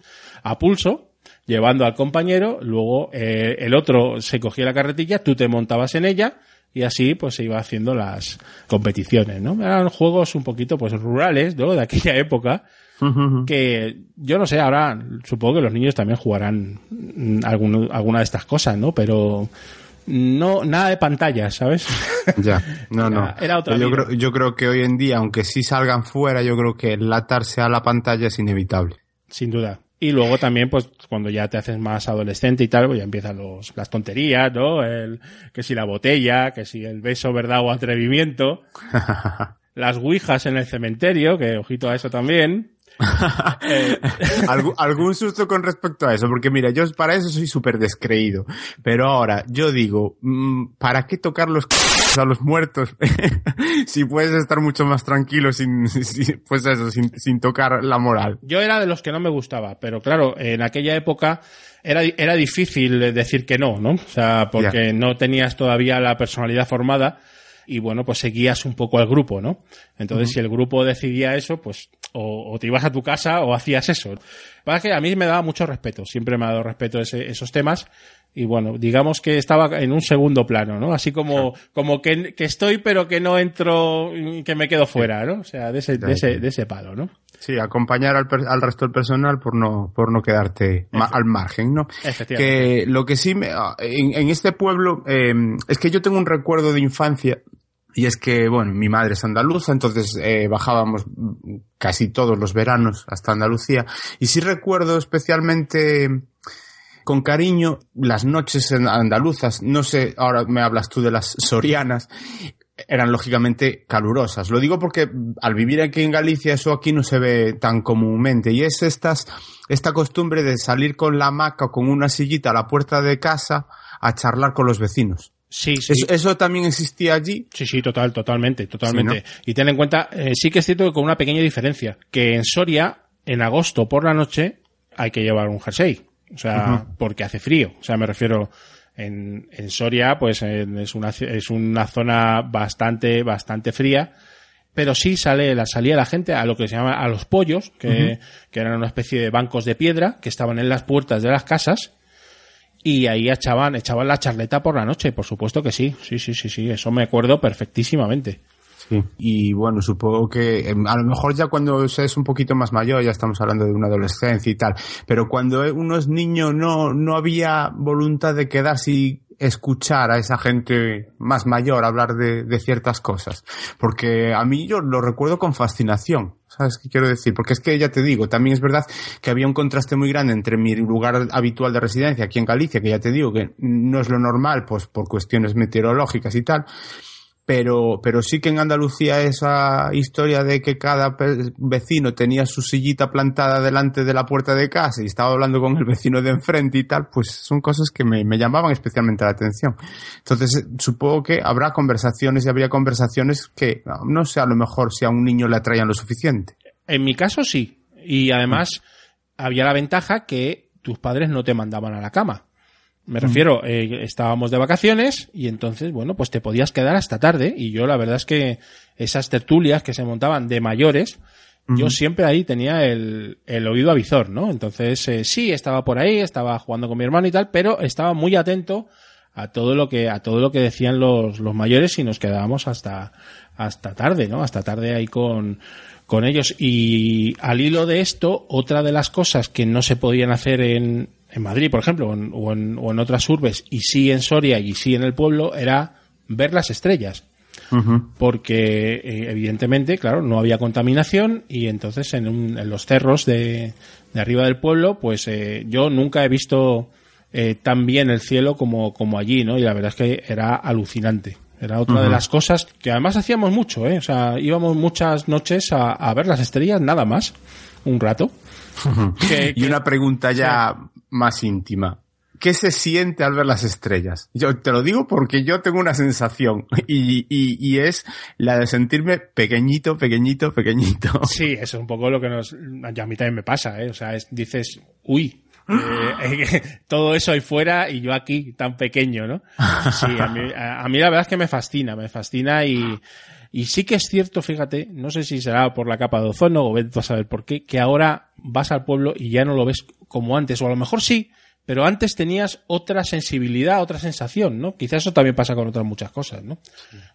a pulso llevando al compañero luego eh, el otro se cogía la carretilla tú te montabas en ella y así pues se iba haciendo las competiciones no eran juegos un poquito pues rurales no de aquella época que yo no sé ahora supongo que los niños también jugarán algún, alguna de estas cosas no pero no nada de pantallas, ¿sabes? Ya, no, no. Era otra yo, creo, yo creo que hoy en día, aunque sí salgan fuera, yo creo que el atarse a la pantalla es inevitable. sin duda. Y luego también, pues, cuando ya te haces más adolescente y tal, pues ya empiezan los, las tonterías, ¿no? El, que si la botella, que si el beso, verdad o atrevimiento. las ouijas en el cementerio, que ojito a eso también. Eh, ¿Algún, susto con respecto a eso? Porque mira, yo para eso soy súper descreído. Pero ahora, yo digo, mm, ¿para qué tocar los a los muertos? si puedes estar mucho más tranquilo sin, pues eso, sin, tocar la moral. Yo era de los que no me gustaba, pero claro, en aquella época era, era difícil decir que no, ¿no? O sea, porque no tenías todavía la personalidad formada y bueno, pues seguías un poco al grupo, ¿no? Entonces, si el grupo decidía eso, pues o, te ibas a tu casa o hacías eso. Para que a mí me daba mucho respeto, siempre me ha dado respeto ese, esos temas y bueno, digamos que estaba en un segundo plano, ¿no? Así como, como que, que, estoy pero que no entro, que me quedo fuera, ¿no? O sea, de ese, de ese, de ese palo, ¿no? Sí, acompañar al, al resto del personal por no, por no quedarte al margen, ¿no? Que lo que sí me, ah, en, en este pueblo, eh, es que yo tengo un recuerdo de infancia y es que, bueno, mi madre es andaluza, entonces eh, bajábamos casi todos los veranos hasta Andalucía. Y sí recuerdo especialmente con cariño las noches andaluzas. No sé, ahora me hablas tú de las sorianas. Eran lógicamente calurosas. Lo digo porque al vivir aquí en Galicia eso aquí no se ve tan comúnmente. Y es estas, esta costumbre de salir con la hamaca o con una sillita a la puerta de casa a charlar con los vecinos. Sí, sí. Eso, también existía allí? Sí, sí, total, totalmente, totalmente. Y ten en cuenta, eh, sí que es cierto que con una pequeña diferencia, que en Soria, en agosto por la noche, hay que llevar un jersey. O sea, porque hace frío. O sea, me refiero, en, en Soria, pues es una, es una zona bastante, bastante fría pero sí sale la, salía la gente a lo que se llama a los pollos, que, que, eran una especie de bancos de piedra que estaban en las puertas de las casas y ahí echaban, echaban la charleta por la noche, por supuesto que sí, sí, sí, sí, sí, eso me acuerdo perfectísimamente. Sí. Y bueno, supongo que em, a lo mejor ya cuando se es un poquito más mayor, ya estamos hablando de una adolescencia y tal, pero cuando uno es niño no, no había voluntad de quedarse y escuchar a esa gente más mayor hablar de, de, ciertas cosas. Porque a mí yo lo recuerdo con fascinación. ¿Sabes qué quiero decir? Porque es que ya te digo, también es verdad que había un contraste muy grande entre mi lugar habitual de residencia aquí en Galicia, que ya te digo que no es lo normal, pues por cuestiones meteorológicas y tal, pero, pero sí que en Andalucía esa historia de que cada vecino tenía su sillita plantada delante de la puerta de casa y estaba hablando con el vecino de enfrente y tal, pues son cosas que me, llamaban especialmente la atención. Entonces, supongo que habrá conversaciones y habría conversaciones que, no sé, a lo mejor si a un niño le atraían lo suficiente. En mi caso sí. Y además, había la ventaja que tus padres no te mandaban a la cama. Me refiero, eh, estábamos de vacaciones y entonces, bueno, pues te podías quedar hasta tarde y yo la verdad es que esas tertulias que se montaban de mayores, yo siempre ahí tenía el, el oído avizor, ¿no? Entonces, eh, sí, estaba por ahí, estaba jugando con mi hermano y tal, pero estaba muy atento a todo lo que, a todo lo que decían los, los mayores y nos quedábamos hasta, hasta tarde, ¿no? Hasta tarde ahí con, con ellos. Y al hilo de esto, otra de las cosas que no se podían hacer en, en Madrid, por ejemplo, o en, o en, otras urbes, y sí en Soria y sí en el pueblo, era ver las estrellas. Porque, eh, evidentemente, claro, no había contaminación y entonces en, en los cerros de, de, arriba del pueblo, pues eh, yo nunca he visto eh, tan bien el cielo como, como allí, ¿no? Y la verdad es que era alucinante. Era otra de las cosas que además hacíamos mucho, ¿eh? O sea, íbamos muchas noches a, a ver las estrellas, nada más, un rato. y una pregunta ya más íntima. ¿Qué se siente al ver las estrellas? Yo te lo digo porque yo tengo una sensación y, y, es la de sentirme pequeñito, pequeñito, pequeñito. Sí, eso es un poco lo que nos, a mí también me pasa, ¿eh? O sea, dices, uy, eh, todo eso ahí fuera y yo aquí tan pequeño, ¿no? Sí, a mí, a, mí la verdad es que me fascina, me fascina y, y sí que es cierto, fíjate, no sé si será por la capa de ozono o vete a saber por qué, que ahora vas al pueblo y ya no lo ves como antes, o a lo mejor sí, pero antes tenías otra sensibilidad, otra sensación, ¿no? Quizás eso también pasa con otras muchas cosas, ¿no?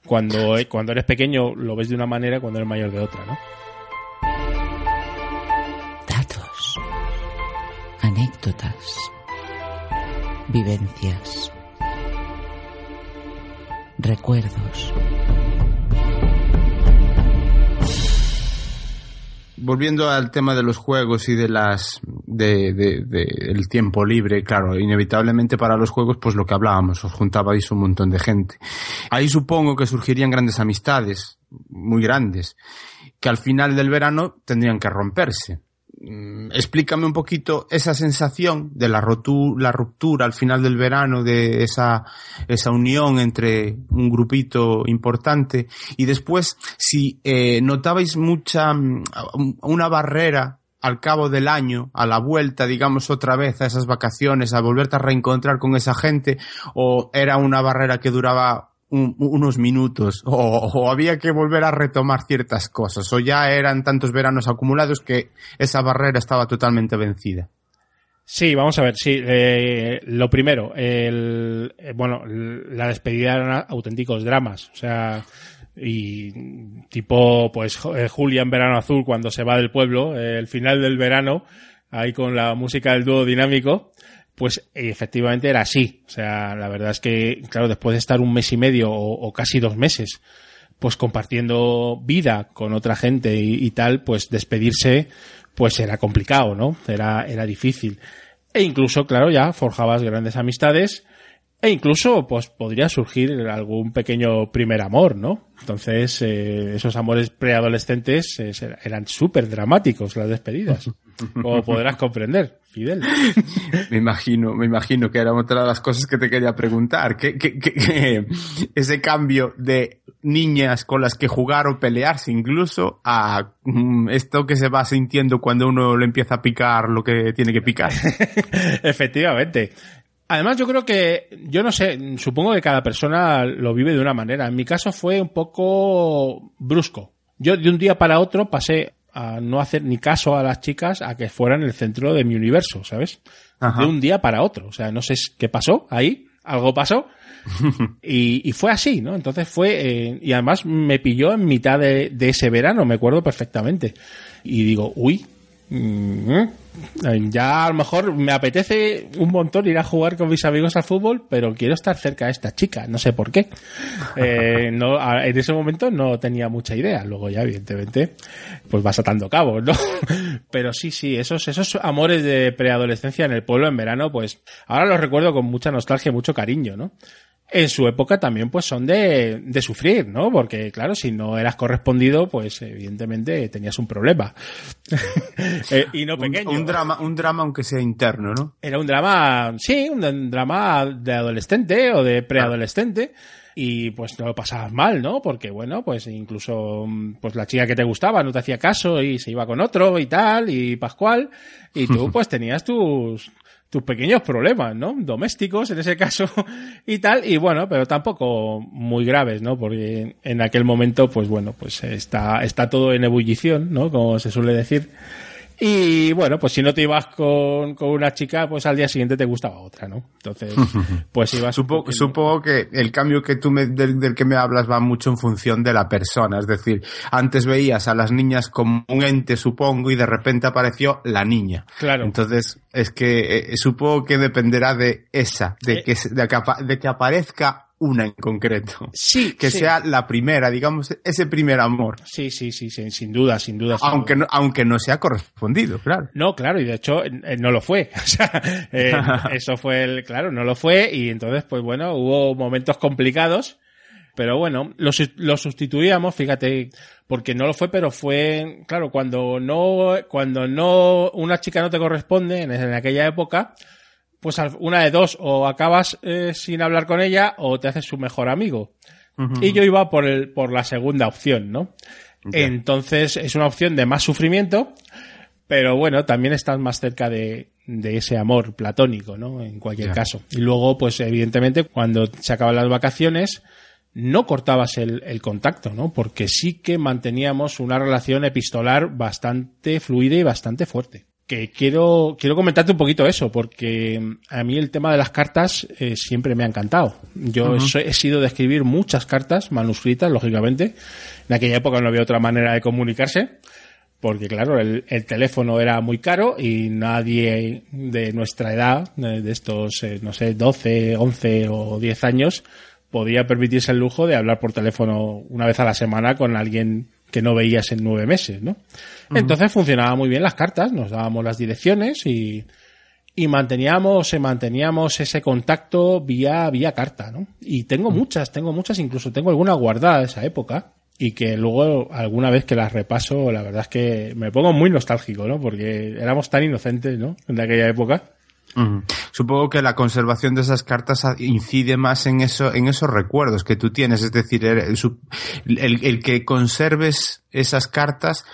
Cuando, eh, cuando eres pequeño lo ves de una manera, cuando eres mayor de otra, ¿no? Datos, anécdotas, vivencias, recuerdos. Volviendo al tema de los juegos y de las de, de, el tiempo libre, claro, inevitablemente para los juegos, pues lo que hablábamos, os juntabais un montón de gente. Ahí supongo que surgirían grandes amistades, muy grandes, que al final del verano tendrían que romperse. Mm, explícame un poquito esa sensación de la, rotu la ruptura al final del verano, de esa, esa unión entre un grupito importante. Y después si eh, notabais mucha, mm, una barrera al cabo del año, a la vuelta, digamos, otra vez a esas vacaciones, a volverte a reencontrar con esa gente, o era una barrera que duraba un, unos minutos o, había que volver a retomar ciertas cosas o ya eran tantos veranos acumulados que esa barrera estaba totalmente vencida. Sí, vamos a ver, sí. Eh, lo primero, el, eh, bueno, la despedida eran auténticos dramas. O sea, y tipo, pues, eh, Julia en Verano Azul cuando se va del pueblo, el final del verano, ahí con la música del dúo dinámico, pues efectivamente era así. O sea, la verdad es que, claro, después de estar un mes y medio o, o casi dos meses, pues compartiendo vida con otra gente y, tal, pues despedirse, pues era complicado, ¿no? Era, era difícil. E incluso, claro, ya forjabas grandes amistades e incluso, pues podría surgir algún pequeño primer amor, ¿no? Entonces, eh, esos amores preadolescentes eh, eran súper dramáticos, las despedidas. Como podrás comprender, Fidel. me imagino, me imagino que era otra de las cosas que te quería preguntar. Ese cambio de niñas con las que jugar o pelearse incluso a um, esto que se va sintiendo cuando uno le empieza a picar lo que tiene que picar. Efectivamente. Además, yo creo que, yo no sé, supongo que cada persona lo vive de una manera. En mi caso fue un poco brusco. Yo de un día para otro pasé a no hacer ni caso a las chicas a que fueran el centro de mi universo, ¿sabes? Ajá. De un día para otro. O sea, no sé qué pasó ahí, algo pasó. y, y, fue así, ¿no? Entonces fue, eh, y además me pilló en mitad de, de ese verano, me acuerdo perfectamente. Y digo, uy, ya a lo mejor me apetece un montón ir a jugar con mis amigos al fútbol, pero quiero estar cerca de esta chica, no sé por qué. Eh, no, en ese momento no tenía mucha idea, luego ya evidentemente pues vas atando cabos, ¿no? Pero sí, sí, esos, esos amores de preadolescencia en el pueblo en verano, pues ahora los recuerdo con mucha nostalgia y mucho cariño, ¿no? En su época también pues son de, de, sufrir, ¿no? Porque claro, si no eras correspondido, pues evidentemente tenías un problema. eh, y no pequeño. Un, un, drama, un drama aunque sea interno, ¿no? Era un drama, sí, un drama de adolescente o de preadolescente. Y pues no lo pasabas mal, ¿no? Porque bueno, pues incluso pues la chica que te gustaba no te hacía caso y se iba con otro y tal, y Pascual, y tú pues tenías tus, tus pequeños problemas, ¿no? Domésticos, en ese caso, y tal, y bueno, pero tampoco muy graves, ¿no? Porque en aquel momento, pues bueno, pues está, está todo en ebullición, ¿no? Como se suele decir. Y bueno, pues si no te ibas con, con una chica, pues al día siguiente te gustaba otra, ¿no? Entonces, pues ibas. supongo, supongo que el cambio que tú me, del, del, que me hablas va mucho en función de la persona. Es decir, antes veías a las niñas como un ente, supongo, y de repente apareció la niña. Claro. Entonces, es que eh, supongo que dependerá de esa, de, eh, que, de, que, de que aparezca una en concreto. Sí. Que sí. sea la primera, digamos, ese primer amor. Sí, sí, sí, sí sin duda, sin duda. Aunque. No, aunque no sea correspondido, claro. No, claro, y de hecho eh, no lo fue. O sea, eh, eso fue el, claro, no lo fue y entonces, pues bueno, hubo momentos complicados. Pero bueno, lo, lo sustituíamos, fíjate, porque no lo fue, pero fue, claro, cuando no, cuando no, una chica no te corresponde en, en aquella época, pues una de dos, o acabas eh, sin hablar con ella o te haces su mejor amigo. Uh -huh. Y yo iba por, el, por la segunda opción, ¿no? Okay. Entonces es una opción de más sufrimiento, pero bueno, también estás más cerca de, de ese amor platónico, ¿no? En cualquier yeah. caso. Y luego, pues evidentemente, cuando se acaban las vacaciones, no cortabas el, el, contacto, ¿no? Porque sí que manteníamos una relación epistolar bastante fluida y bastante fuerte que quiero, quiero comentarte un poquito eso, porque a mí el tema de las cartas eh, siempre me ha encantado. Yo uh -huh. he sido de escribir muchas cartas manuscritas, lógicamente. En aquella época no había otra manera de comunicarse, porque claro, el, el teléfono era muy caro y nadie de nuestra edad, de estos, eh, no sé, 12, 11 o 10 años, podía permitirse el lujo de hablar por teléfono una vez a la semana con alguien que no veías en nueve meses, ¿no? Entonces funcionaba muy bien las cartas, nos dábamos las direcciones y, y manteníamos, manteníamos ese contacto vía, vía carta, ¿no? Y tengo muchas, tengo muchas, incluso tengo alguna guardada de esa época y que luego alguna vez que las repaso, la verdad es que me pongo muy nostálgico, ¿no? Porque éramos tan inocentes, ¿no? En aquella época. Supongo que la conservación de esas cartas incide más en eso, en esos recuerdos que tú tienes, es decir, el, el- el que conserves esas cartas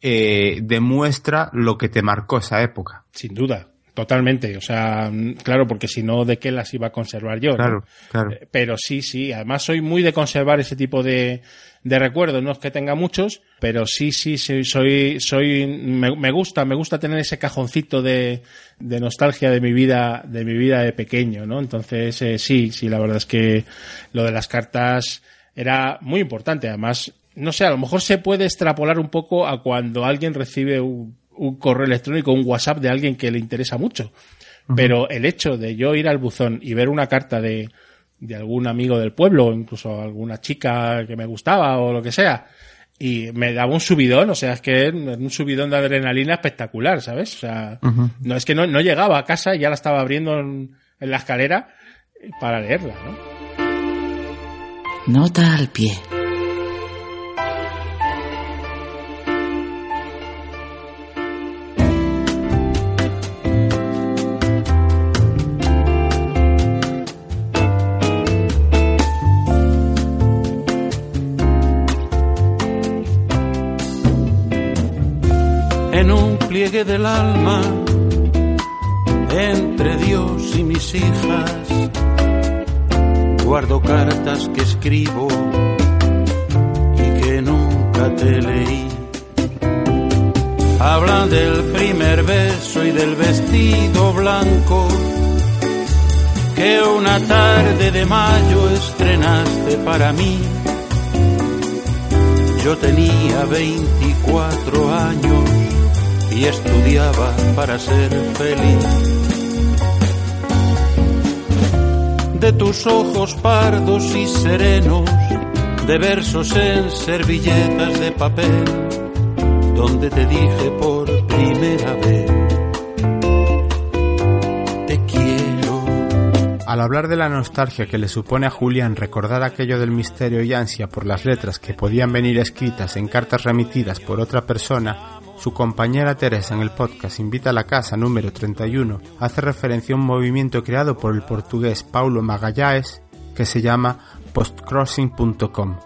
eh, demuestra lo que te marcó esa época. Sin duda, totalmente. O sea, mm, claro, porque si no, ¿de qué las iba a conservar yo? no? Claro, claro. Eh, Pero sí, sí. Además, soy muy de conservar ese tipo de, de recuerdos. No es que tenga muchos, pero sí, sí, sí, soy, soy, me, me gusta, me gusta tener ese cajoncito de, de nostalgia de mi vida, de mi vida de pequeño, ¿no? Entonces, eh, sí, sí, la verdad es que lo de las cartas era muy importante. Además, no sé, a lo mejor se puede extrapolar un poco a cuando alguien recibe un, un correo electrónico, un WhatsApp de alguien que le interesa mucho. Pero el hecho de yo ir al buzón y ver una carta de, de algún amigo del pueblo, o incluso alguna chica que me gustaba o lo que sea, y me daba un subidón, o sea, es que un subidón de adrenalina espectacular, ¿sabes? O sea, no es que no, no llegaba a casa y ya la estaba abriendo en, en la escalera para leerla, ¿no? Nota al pie. En un pliegue del alma entre Dios y mis hijas. Guardo cartas que escribo y que nunca te leí. Hablan del primer beso y del vestido blanco que una tarde de mayo estrenaste para mí. Yo tenía 24 años y estudiaba para ser feliz. De tus ojos pardos y serenos, de versos en servilletas de papel, donde te dije por primera vez, te quiero. Al hablar de la nostalgia que le supone a Julián recordar aquello del misterio y ansia por las letras que podían venir escritas en cartas remitidas por otra persona, su compañera Teresa en el podcast Invita a la Casa número 31 hace referencia a un movimiento creado por el portugués Paulo Magalhães que se llama postcrossing.com.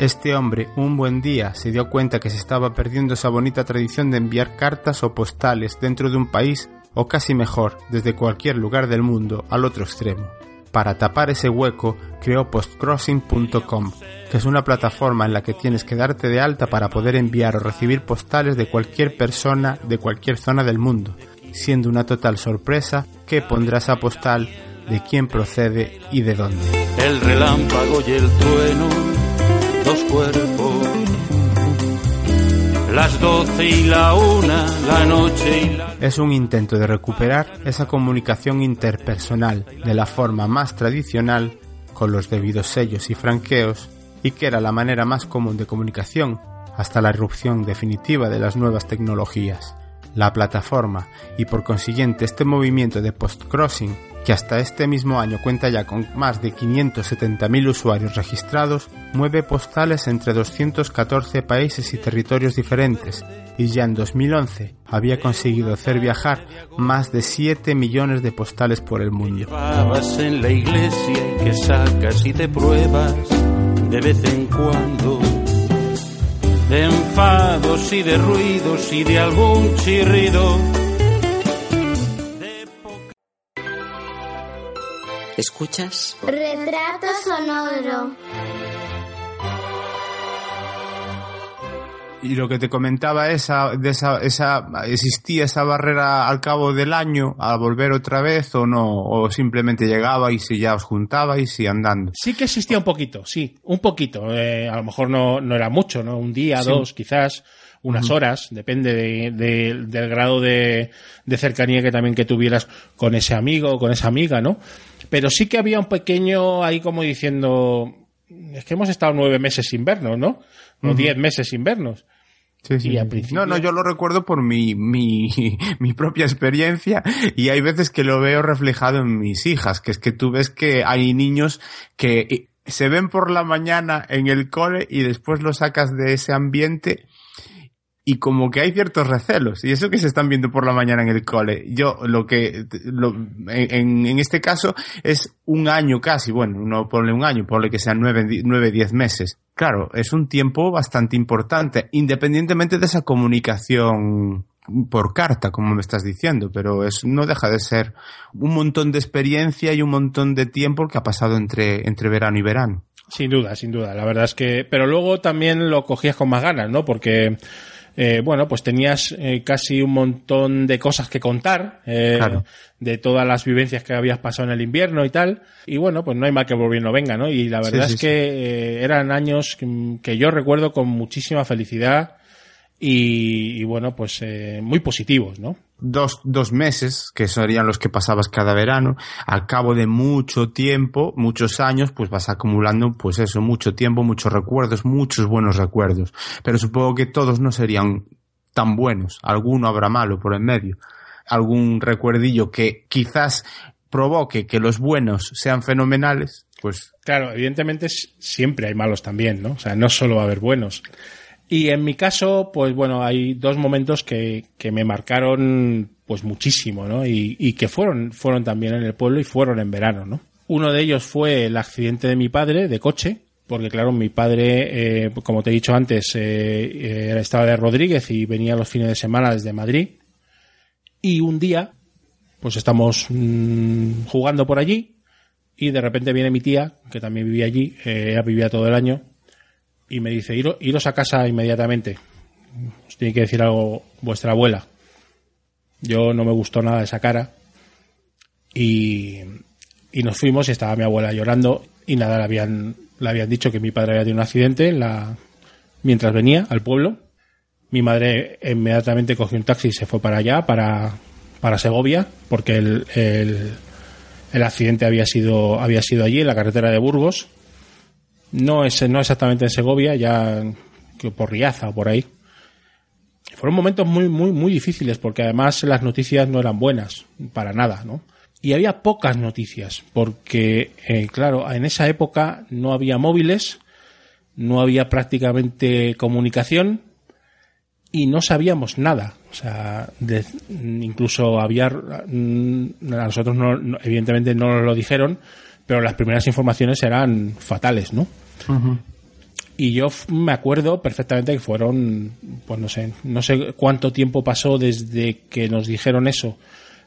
Este hombre un buen día se dio cuenta que se estaba perdiendo esa bonita tradición de enviar cartas o postales dentro de un país o casi mejor desde cualquier lugar del mundo al otro extremo. Para tapar ese hueco creó postcrossing.com, que es una plataforma en la que tienes que darte de alta para poder enviar o recibir postales de cualquier persona de cualquier zona del mundo, siendo una total sorpresa que pondrá esa postal de quién procede y de dónde. El relámpago y el trueno, dos cuerpos. Las doce y la una, la noche y la... es un intento de recuperar esa comunicación interpersonal de la forma más tradicional, con los debidos sellos y franqueos, y que era la manera más común de comunicación hasta la irrupción definitiva de las nuevas tecnologías. La plataforma y por consiguiente este movimiento de postcrossing, que hasta este mismo año cuenta ya con más de 570.000 usuarios registrados, mueve postales entre 214 países y territorios diferentes, y ya en 2011 había conseguido hacer viajar más de 7 millones de postales por el mundo. En la iglesia que sacas y te pruebas de vez en cuando. De enfados y de ruidos y de algún chirrido. ¿Escuchas? Retrato sonoro. Y lo que te comentaba esa, de esa, esa, existía esa barrera al cabo del año a volver otra vez o no, o simplemente llegaba y si ya os juntabais y andando. Sí que existía un poquito, sí, un poquito. Eh, a lo mejor no, no era mucho, ¿no? Un día, Sí. dos, quizás, unas horas, depende de, de- del grado de, de cercanía que también que tuvieras con ese amigo o con esa amiga, ¿no? Pero sí que había un pequeño ahí como diciendo, es que hemos estado nueve meses sin vernos, ¿no? o 10 meses sin vernos. Sí, sí, principio- No, no, yo lo recuerdo por mi, mi, mi propia experiencia y hay veces que lo veo reflejado en mis hijas, que es que tú ves que hay niños que eh, se ven por la mañana en el cole y después lo sacas de ese ambiente y como que hay ciertos recelos y eso que se están viendo por la mañana en el cole. Yo lo que, lo- en, en este caso es un año casi, bueno, no ponle un año, ponle que sean nueve, nueve, diez meses. Claro, es un tiempo bastante importante, independientemente de esa comunicación por carta, como me estás diciendo, pero es, no deja de ser un montón de experiencia y un montón de tiempo que ha pasado entre, entre verano y verano. Sin duda, sin duda. La verdad es que, pero luego también lo cogías con más ganas, ¿no? Porque, eh, bueno, pues tenías eh, casi un montón de cosas que contar, eh, Claro. de todas las vivencias que habías pasado en el invierno y tal. Y bueno, pues no hay mal que por bien no venga, ¿no? Y la verdad sí, es que eh, eran años que, que yo recuerdo con muchísima felicidad y, y bueno, pues eh, muy positivos, ¿no? dos, dos meses, que serían los que pasabas cada verano, al cabo de mucho tiempo, muchos años, pues vas acumulando, pues eso, mucho tiempo, muchos recuerdos, muchos buenos recuerdos. Pero supongo que todos no serían tan buenos. Alguno habrá malo por en medio. Algún recuerdillo que quizás provoque que los buenos sean fenomenales, pues Claro, evidentemente siempre hay malos también, ¿no? O sea, no solo va a haber buenos. Y en mi caso, pues bueno, hay dos momentos que, que me marcaron pues muchísimo, ¿no? Y, y que fueron, fueron también en el pueblo y fueron en verano, ¿no? Uno de ellos fue el accidente de mi padre de coche, porque claro, mi padre, eh, como te he dicho antes, eh, eh, estaba de Rodríguez y venía los fines de semana desde Madrid. Y un día, pues estamos mm, jugando por allí y de repente viene mi tía, que también vivía allí, eh, ella vivía todo el año, y me dice, "Iro- iros a casa inmediatamente. Os tiene que decir algo vuestra abuela. Yo no me gustó nada esa cara. Y, y nos fuimos y estaba mi abuela llorando y nada, le habían, le habían dicho que mi padre había tenido un accidente en la, mientras venía al pueblo. Mi madre inmediatamente cogió un taxi y se fue para allá, para, para Segovia, porque el, el, el accidente había sido, había sido allí, en la carretera de Burgos. No es, no exactamente en Segovia, ya que por Riaza o por ahí. Fueron momentos muy, muy, muy difíciles, porque además las noticias no eran buenas, para nada, ¿no? Y había pocas noticias, porque, eh, claro, en esa época no había móviles, no había prácticamente comunicación y no sabíamos nada. O sea, de- incluso había, mm, a nosotros no, evidentemente no nos lo dijeron, pero las primeras informaciones eran fatales, ¿no? Y yo me acuerdo perfectamente que fueron, pues no sé, no sé cuánto tiempo pasó desde que nos dijeron eso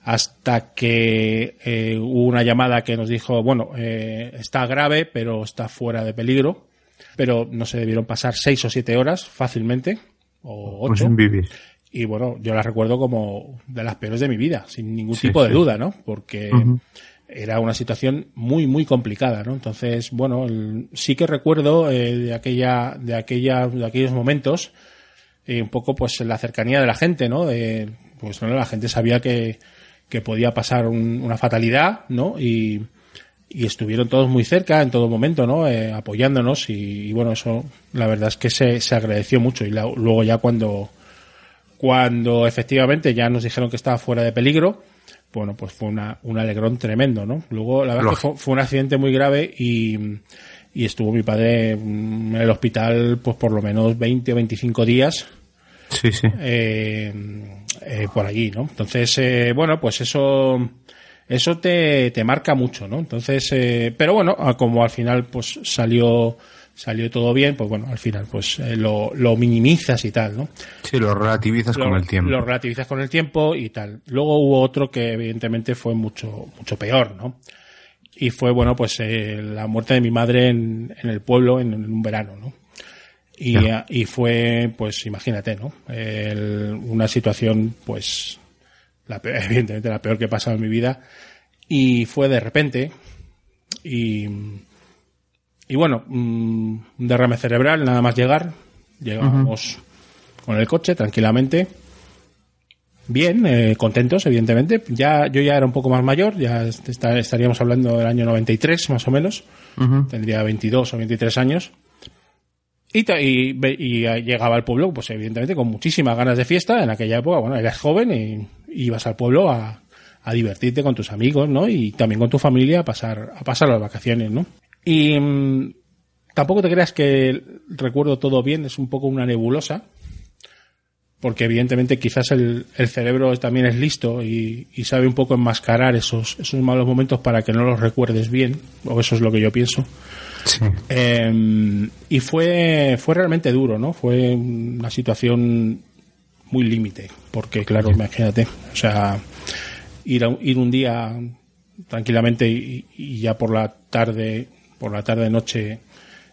hasta que eh, hubo una llamada que nos dijo, bueno, eh, está grave, pero está fuera de peligro. Pero no se debieron pasar seis o siete horas fácilmente, o pues ocho. vivir. Y bueno, yo las recuerdo como de las peores de mi vida, sin ningún Sí, tipo de sí. duda, ¿no? Porque. Era una situación muy, muy complicada, ¿no? Entonces, bueno, el- sí que recuerdo eh, de aquella, de aquella, de aquellos momentos, eh, un poco pues la cercanía de la gente, ¿no? De, pues no, la gente sabía que, que podía pasar un- una fatalidad, ¿no? Y, y estuvieron todos muy cerca en todo momento, ¿no? Eh, apoyándonos y, y, bueno, eso la verdad es que se, se agradeció mucho y la- luego ya cuando, cuando efectivamente ya nos dijeron que estaba fuera de peligro, bueno, pues fue una, un alegrón tremendo, ¿no? Luego, la verdad que fue, fue un accidente muy grave y, y estuvo mi padre en el hospital pues por lo menos 20 o 25 días Sí, sí. eh, eh, por allí, ¿no? Entonces, eh, bueno, pues eso eso te, te marca mucho, ¿no? Entonces, eh, pero bueno, como al final pues salió salió todo bien, pues bueno, al final pues eh, lo, lo minimizas y tal, ¿no? Sí, lo relativizas lo, con el tiempo. Lo relativizas con el tiempo y tal. Luego hubo otro que evidentemente fue mucho, mucho peor, ¿no? Y fue, bueno, pues eh, la muerte de mi madre en, en el pueblo en, en un verano, ¿no? Y, y fue, pues imagínate, ¿no? El- una situación, pues, la peor- evidentemente la peor que he pasado en mi vida. Y fue de repente. Y, y bueno, mm, un derrame cerebral, nada más llegar. Llegamos con el coche tranquilamente. Bien, eh, contentos, evidentemente. Ya, yo ya era un poco más mayor, ya est- está- estaríamos hablando del año 93, más o menos. Tendría 22 o 23 años. Y, y, llegaba al pueblo, pues evidentemente con muchísimas ganas de fiesta. En aquella época, bueno, eras joven y, ibas al pueblo a, a, divertirte con tus amigos, ¿no? Y también con tu familia a pasar, a pasar las vacaciones, ¿no? Y mm, tampoco te creas que recuerdo todo bien, es un poco una nebulosa porque evidentemente quizás el, cerebro también es listo y, sabe un poco enmascarar esos, esos malos momentos para que no los recuerdes bien, o eso es lo que yo pienso. Em, y fue, fue realmente duro, ¿no? Fue una situación muy límite, porque claro, imagínate, o sea, ir, ir un día tranquilamente y, ya por la tarde, por la tarde noche,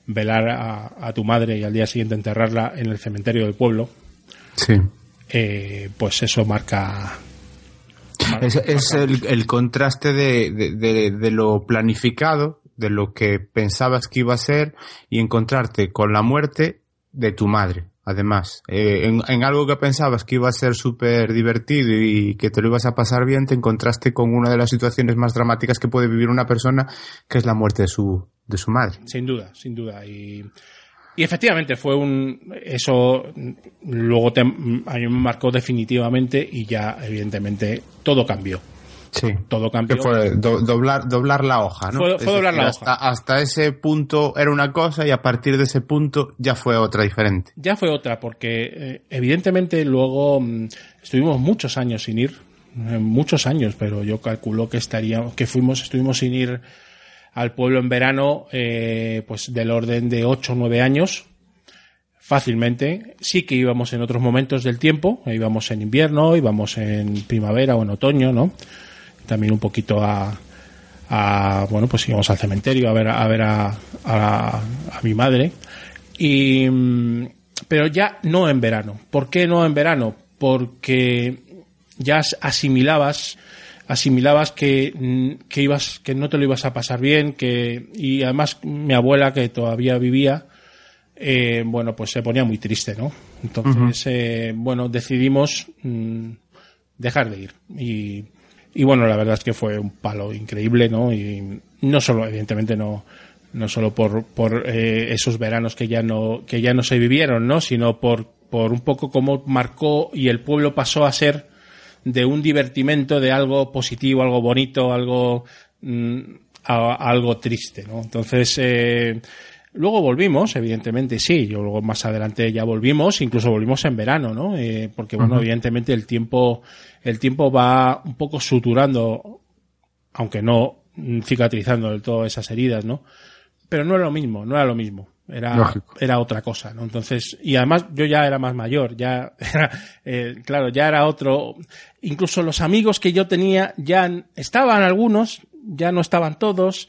velar a tu madre y al día siguiente enterrarla en el cementerio del pueblo, Sí. Eh, pues eso marca. es, el, contraste de, lo planificado, de lo que pensabas que iba a ser, y encontrarte con la muerte de tu madre. Además, eh, en, algo que pensabas que iba a ser súper divertido y que te lo ibas a pasar bien, te encontraste con una de las situaciones más dramáticas que puede vivir una persona, que es la muerte de su, de su madre. Sin duda, sin duda. Y y efectivamente fue un. Eso luego a mí me marcó definitivamente y ya, evidentemente, todo cambió. Sí. Todo cambió. Que fue doblar, doblar la hoja, ¿no? Fue, doblar la hasta, hoja. Hasta ese punto era una cosa y a partir de ese punto ya fue otra diferente. Ya fue otra, porque eh, evidentemente luego mm, estuvimos muchos años sin ir. Eh, muchos años, pero yo calculo que estaríamos, que fuimos, estuvimos sin ir al pueblo en verano, eh, pues del orden de 8 o 9 años, fácilmente. Sí que íbamos en otros momentos del tiempo, íbamos en invierno, íbamos en primavera o en otoño, ¿no? También un poquito a, a bueno, pues íbamos al cementerio a ver a, ver a, a, a mi madre. Y, pero ya no en verano. ¿Por qué no en verano? Porque ya asimilabas asimilabas que, mm, que ibas, que no te lo ibas a pasar bien, que, y además mi abuela que todavía vivía, eh, bueno, pues se ponía muy triste, ¿no? Entonces, eh, bueno, decidimos mm, dejar de ir. Y, y bueno, la verdad es que fue un palo increíble, ¿no? Y no solo, evidentemente, no, no solo por, por eh, esos veranos que ya no, que ya no se vivieron, ¿no? Sino por, por un poco cómo marcó y el pueblo pasó a ser de un divertimento, de algo positivo, algo bonito, algo, mm, algo triste, ¿no? Entonces, eh, luego volvimos, evidentemente sí, yo luego más adelante ya volvimos, incluso volvimos en verano, ¿no? Eh, porque bueno, evidentemente el tiempo, el tiempo va un poco suturando, aunque no cicatrizando del todo esas heridas, ¿no? Pero no era lo mismo, no era lo mismo era, era otra cosa, ¿no? Entonces, y además yo ya era más mayor, ya era, eh, claro, ya era otro, incluso los amigos que yo tenía ya estaban algunos, ya no estaban todos,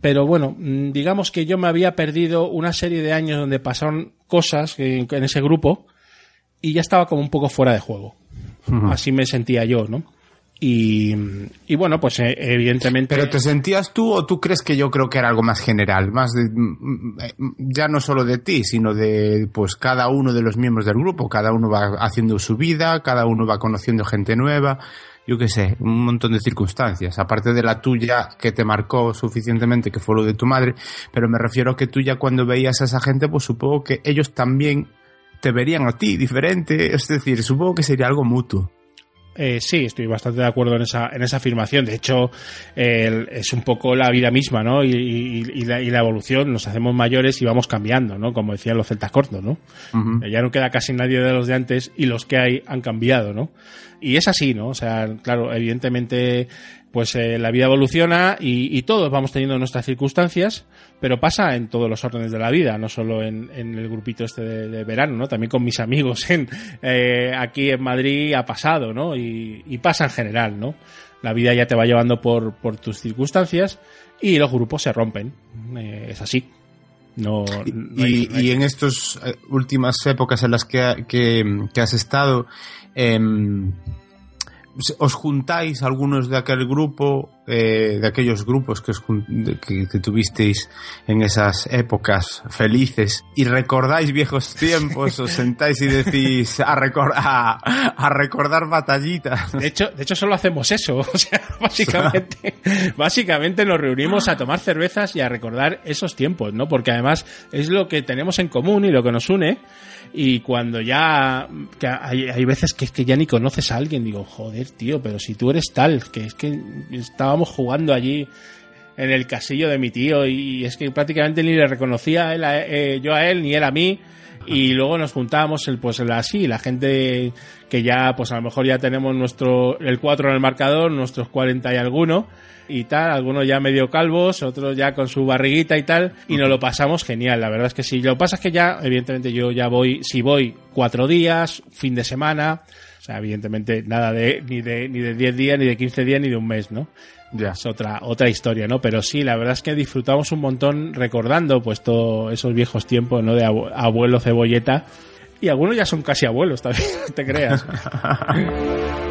pero bueno, digamos que yo me había perdido una serie de años donde pasaron cosas en, ese grupo y ya estaba como un poco fuera de juego. Así me sentía yo, ¿no? Y, bueno, pues eh, evidentemente. ¿Pero te sentías tú o tú crees que yo creo que era algo más general? Más de, mm, mm, ya no solo de ti, sino de pues cada uno de los miembros del grupo. Cada uno va haciendo su vida, cada uno va conociendo gente nueva. Yo qué sé, un montón de circunstancias. Aparte de la tuya que te marcó suficientemente, que fue lo de tu madre. Pero me refiero a que tú ya cuando veías a esa gente, pues supongo que ellos también te verían a ti diferente. Es decir, supongo que sería algo mutuo. Eh, sí, estoy bastante de acuerdo en esa, en esa afirmación. De hecho, es un poco la vida misma, ¿no? Y, la, evolución, nos hacemos mayores y vamos cambiando, ¿no? Como decían los celtas cortos, ¿no? Eh, ya no queda casi nadie de los de antes y los que hay han cambiado, ¿no? Y es así, ¿no? O sea, claro, evidentemente pues eh, la vida evoluciona y, todos vamos teniendo nuestras circunstancias, pero pasa en todos los órdenes de la vida, no solo en, el grupito este de, verano, ¿no? También con mis amigos en, eh, aquí en Madrid ha pasado, ¿no? Y, pasa en general, ¿no? La vida ya te va llevando por, por tus circunstancias y los grupos se rompen. Eh, es así. No, y, en estas últimas épocas en las que, que, has estado, em, os juntáis algunos de aquel grupo, eh, de aquellos grupos que, que, tuvisteis en esas épocas felices y recordáis viejos tiempos, os sentáis y decís a, a, recordar batallitas. De hecho, de hecho solo hacemos eso, o sea, básicamente, básicamente nos reunimos a tomar cervezas y a recordar esos tiempos, ¿no? Porque además es lo que tenemos en común y lo que nos une y cuando ya que hay, hay, veces que es que ya ni conoces a alguien, digo, joder, tío, pero si tú eres tal, que es que estábamos jugando allí en el casillo de mi tío y es que prácticamente ni le reconocía él eh, yo a él ni él a mí y luego nos juntábamos el pues así la gente que ya pues a lo mejor ya tenemos nuestro el 4 en el marcador nuestros 40 y alguno y tal, algunos ya medio calvos, otros ya con su barriguita y tal, y nos lo pasamos genial, la verdad es que sí. Lo que pasa es que ya, evidentemente, yo ya voy, si voy cuatro días, fin de semana, o sea, evidentemente nada de ni de ni de 10 días, ni de 15 días, ni de un mes, ¿no? Ya. Es otra, otra historia, ¿no? Pero sí, la verdad es que disfrutamos un montón recordando pues todos esos viejos tiempos, ¿no? De abuelo cebolleta. Y algunos ya son casi abuelos, también, no te creas.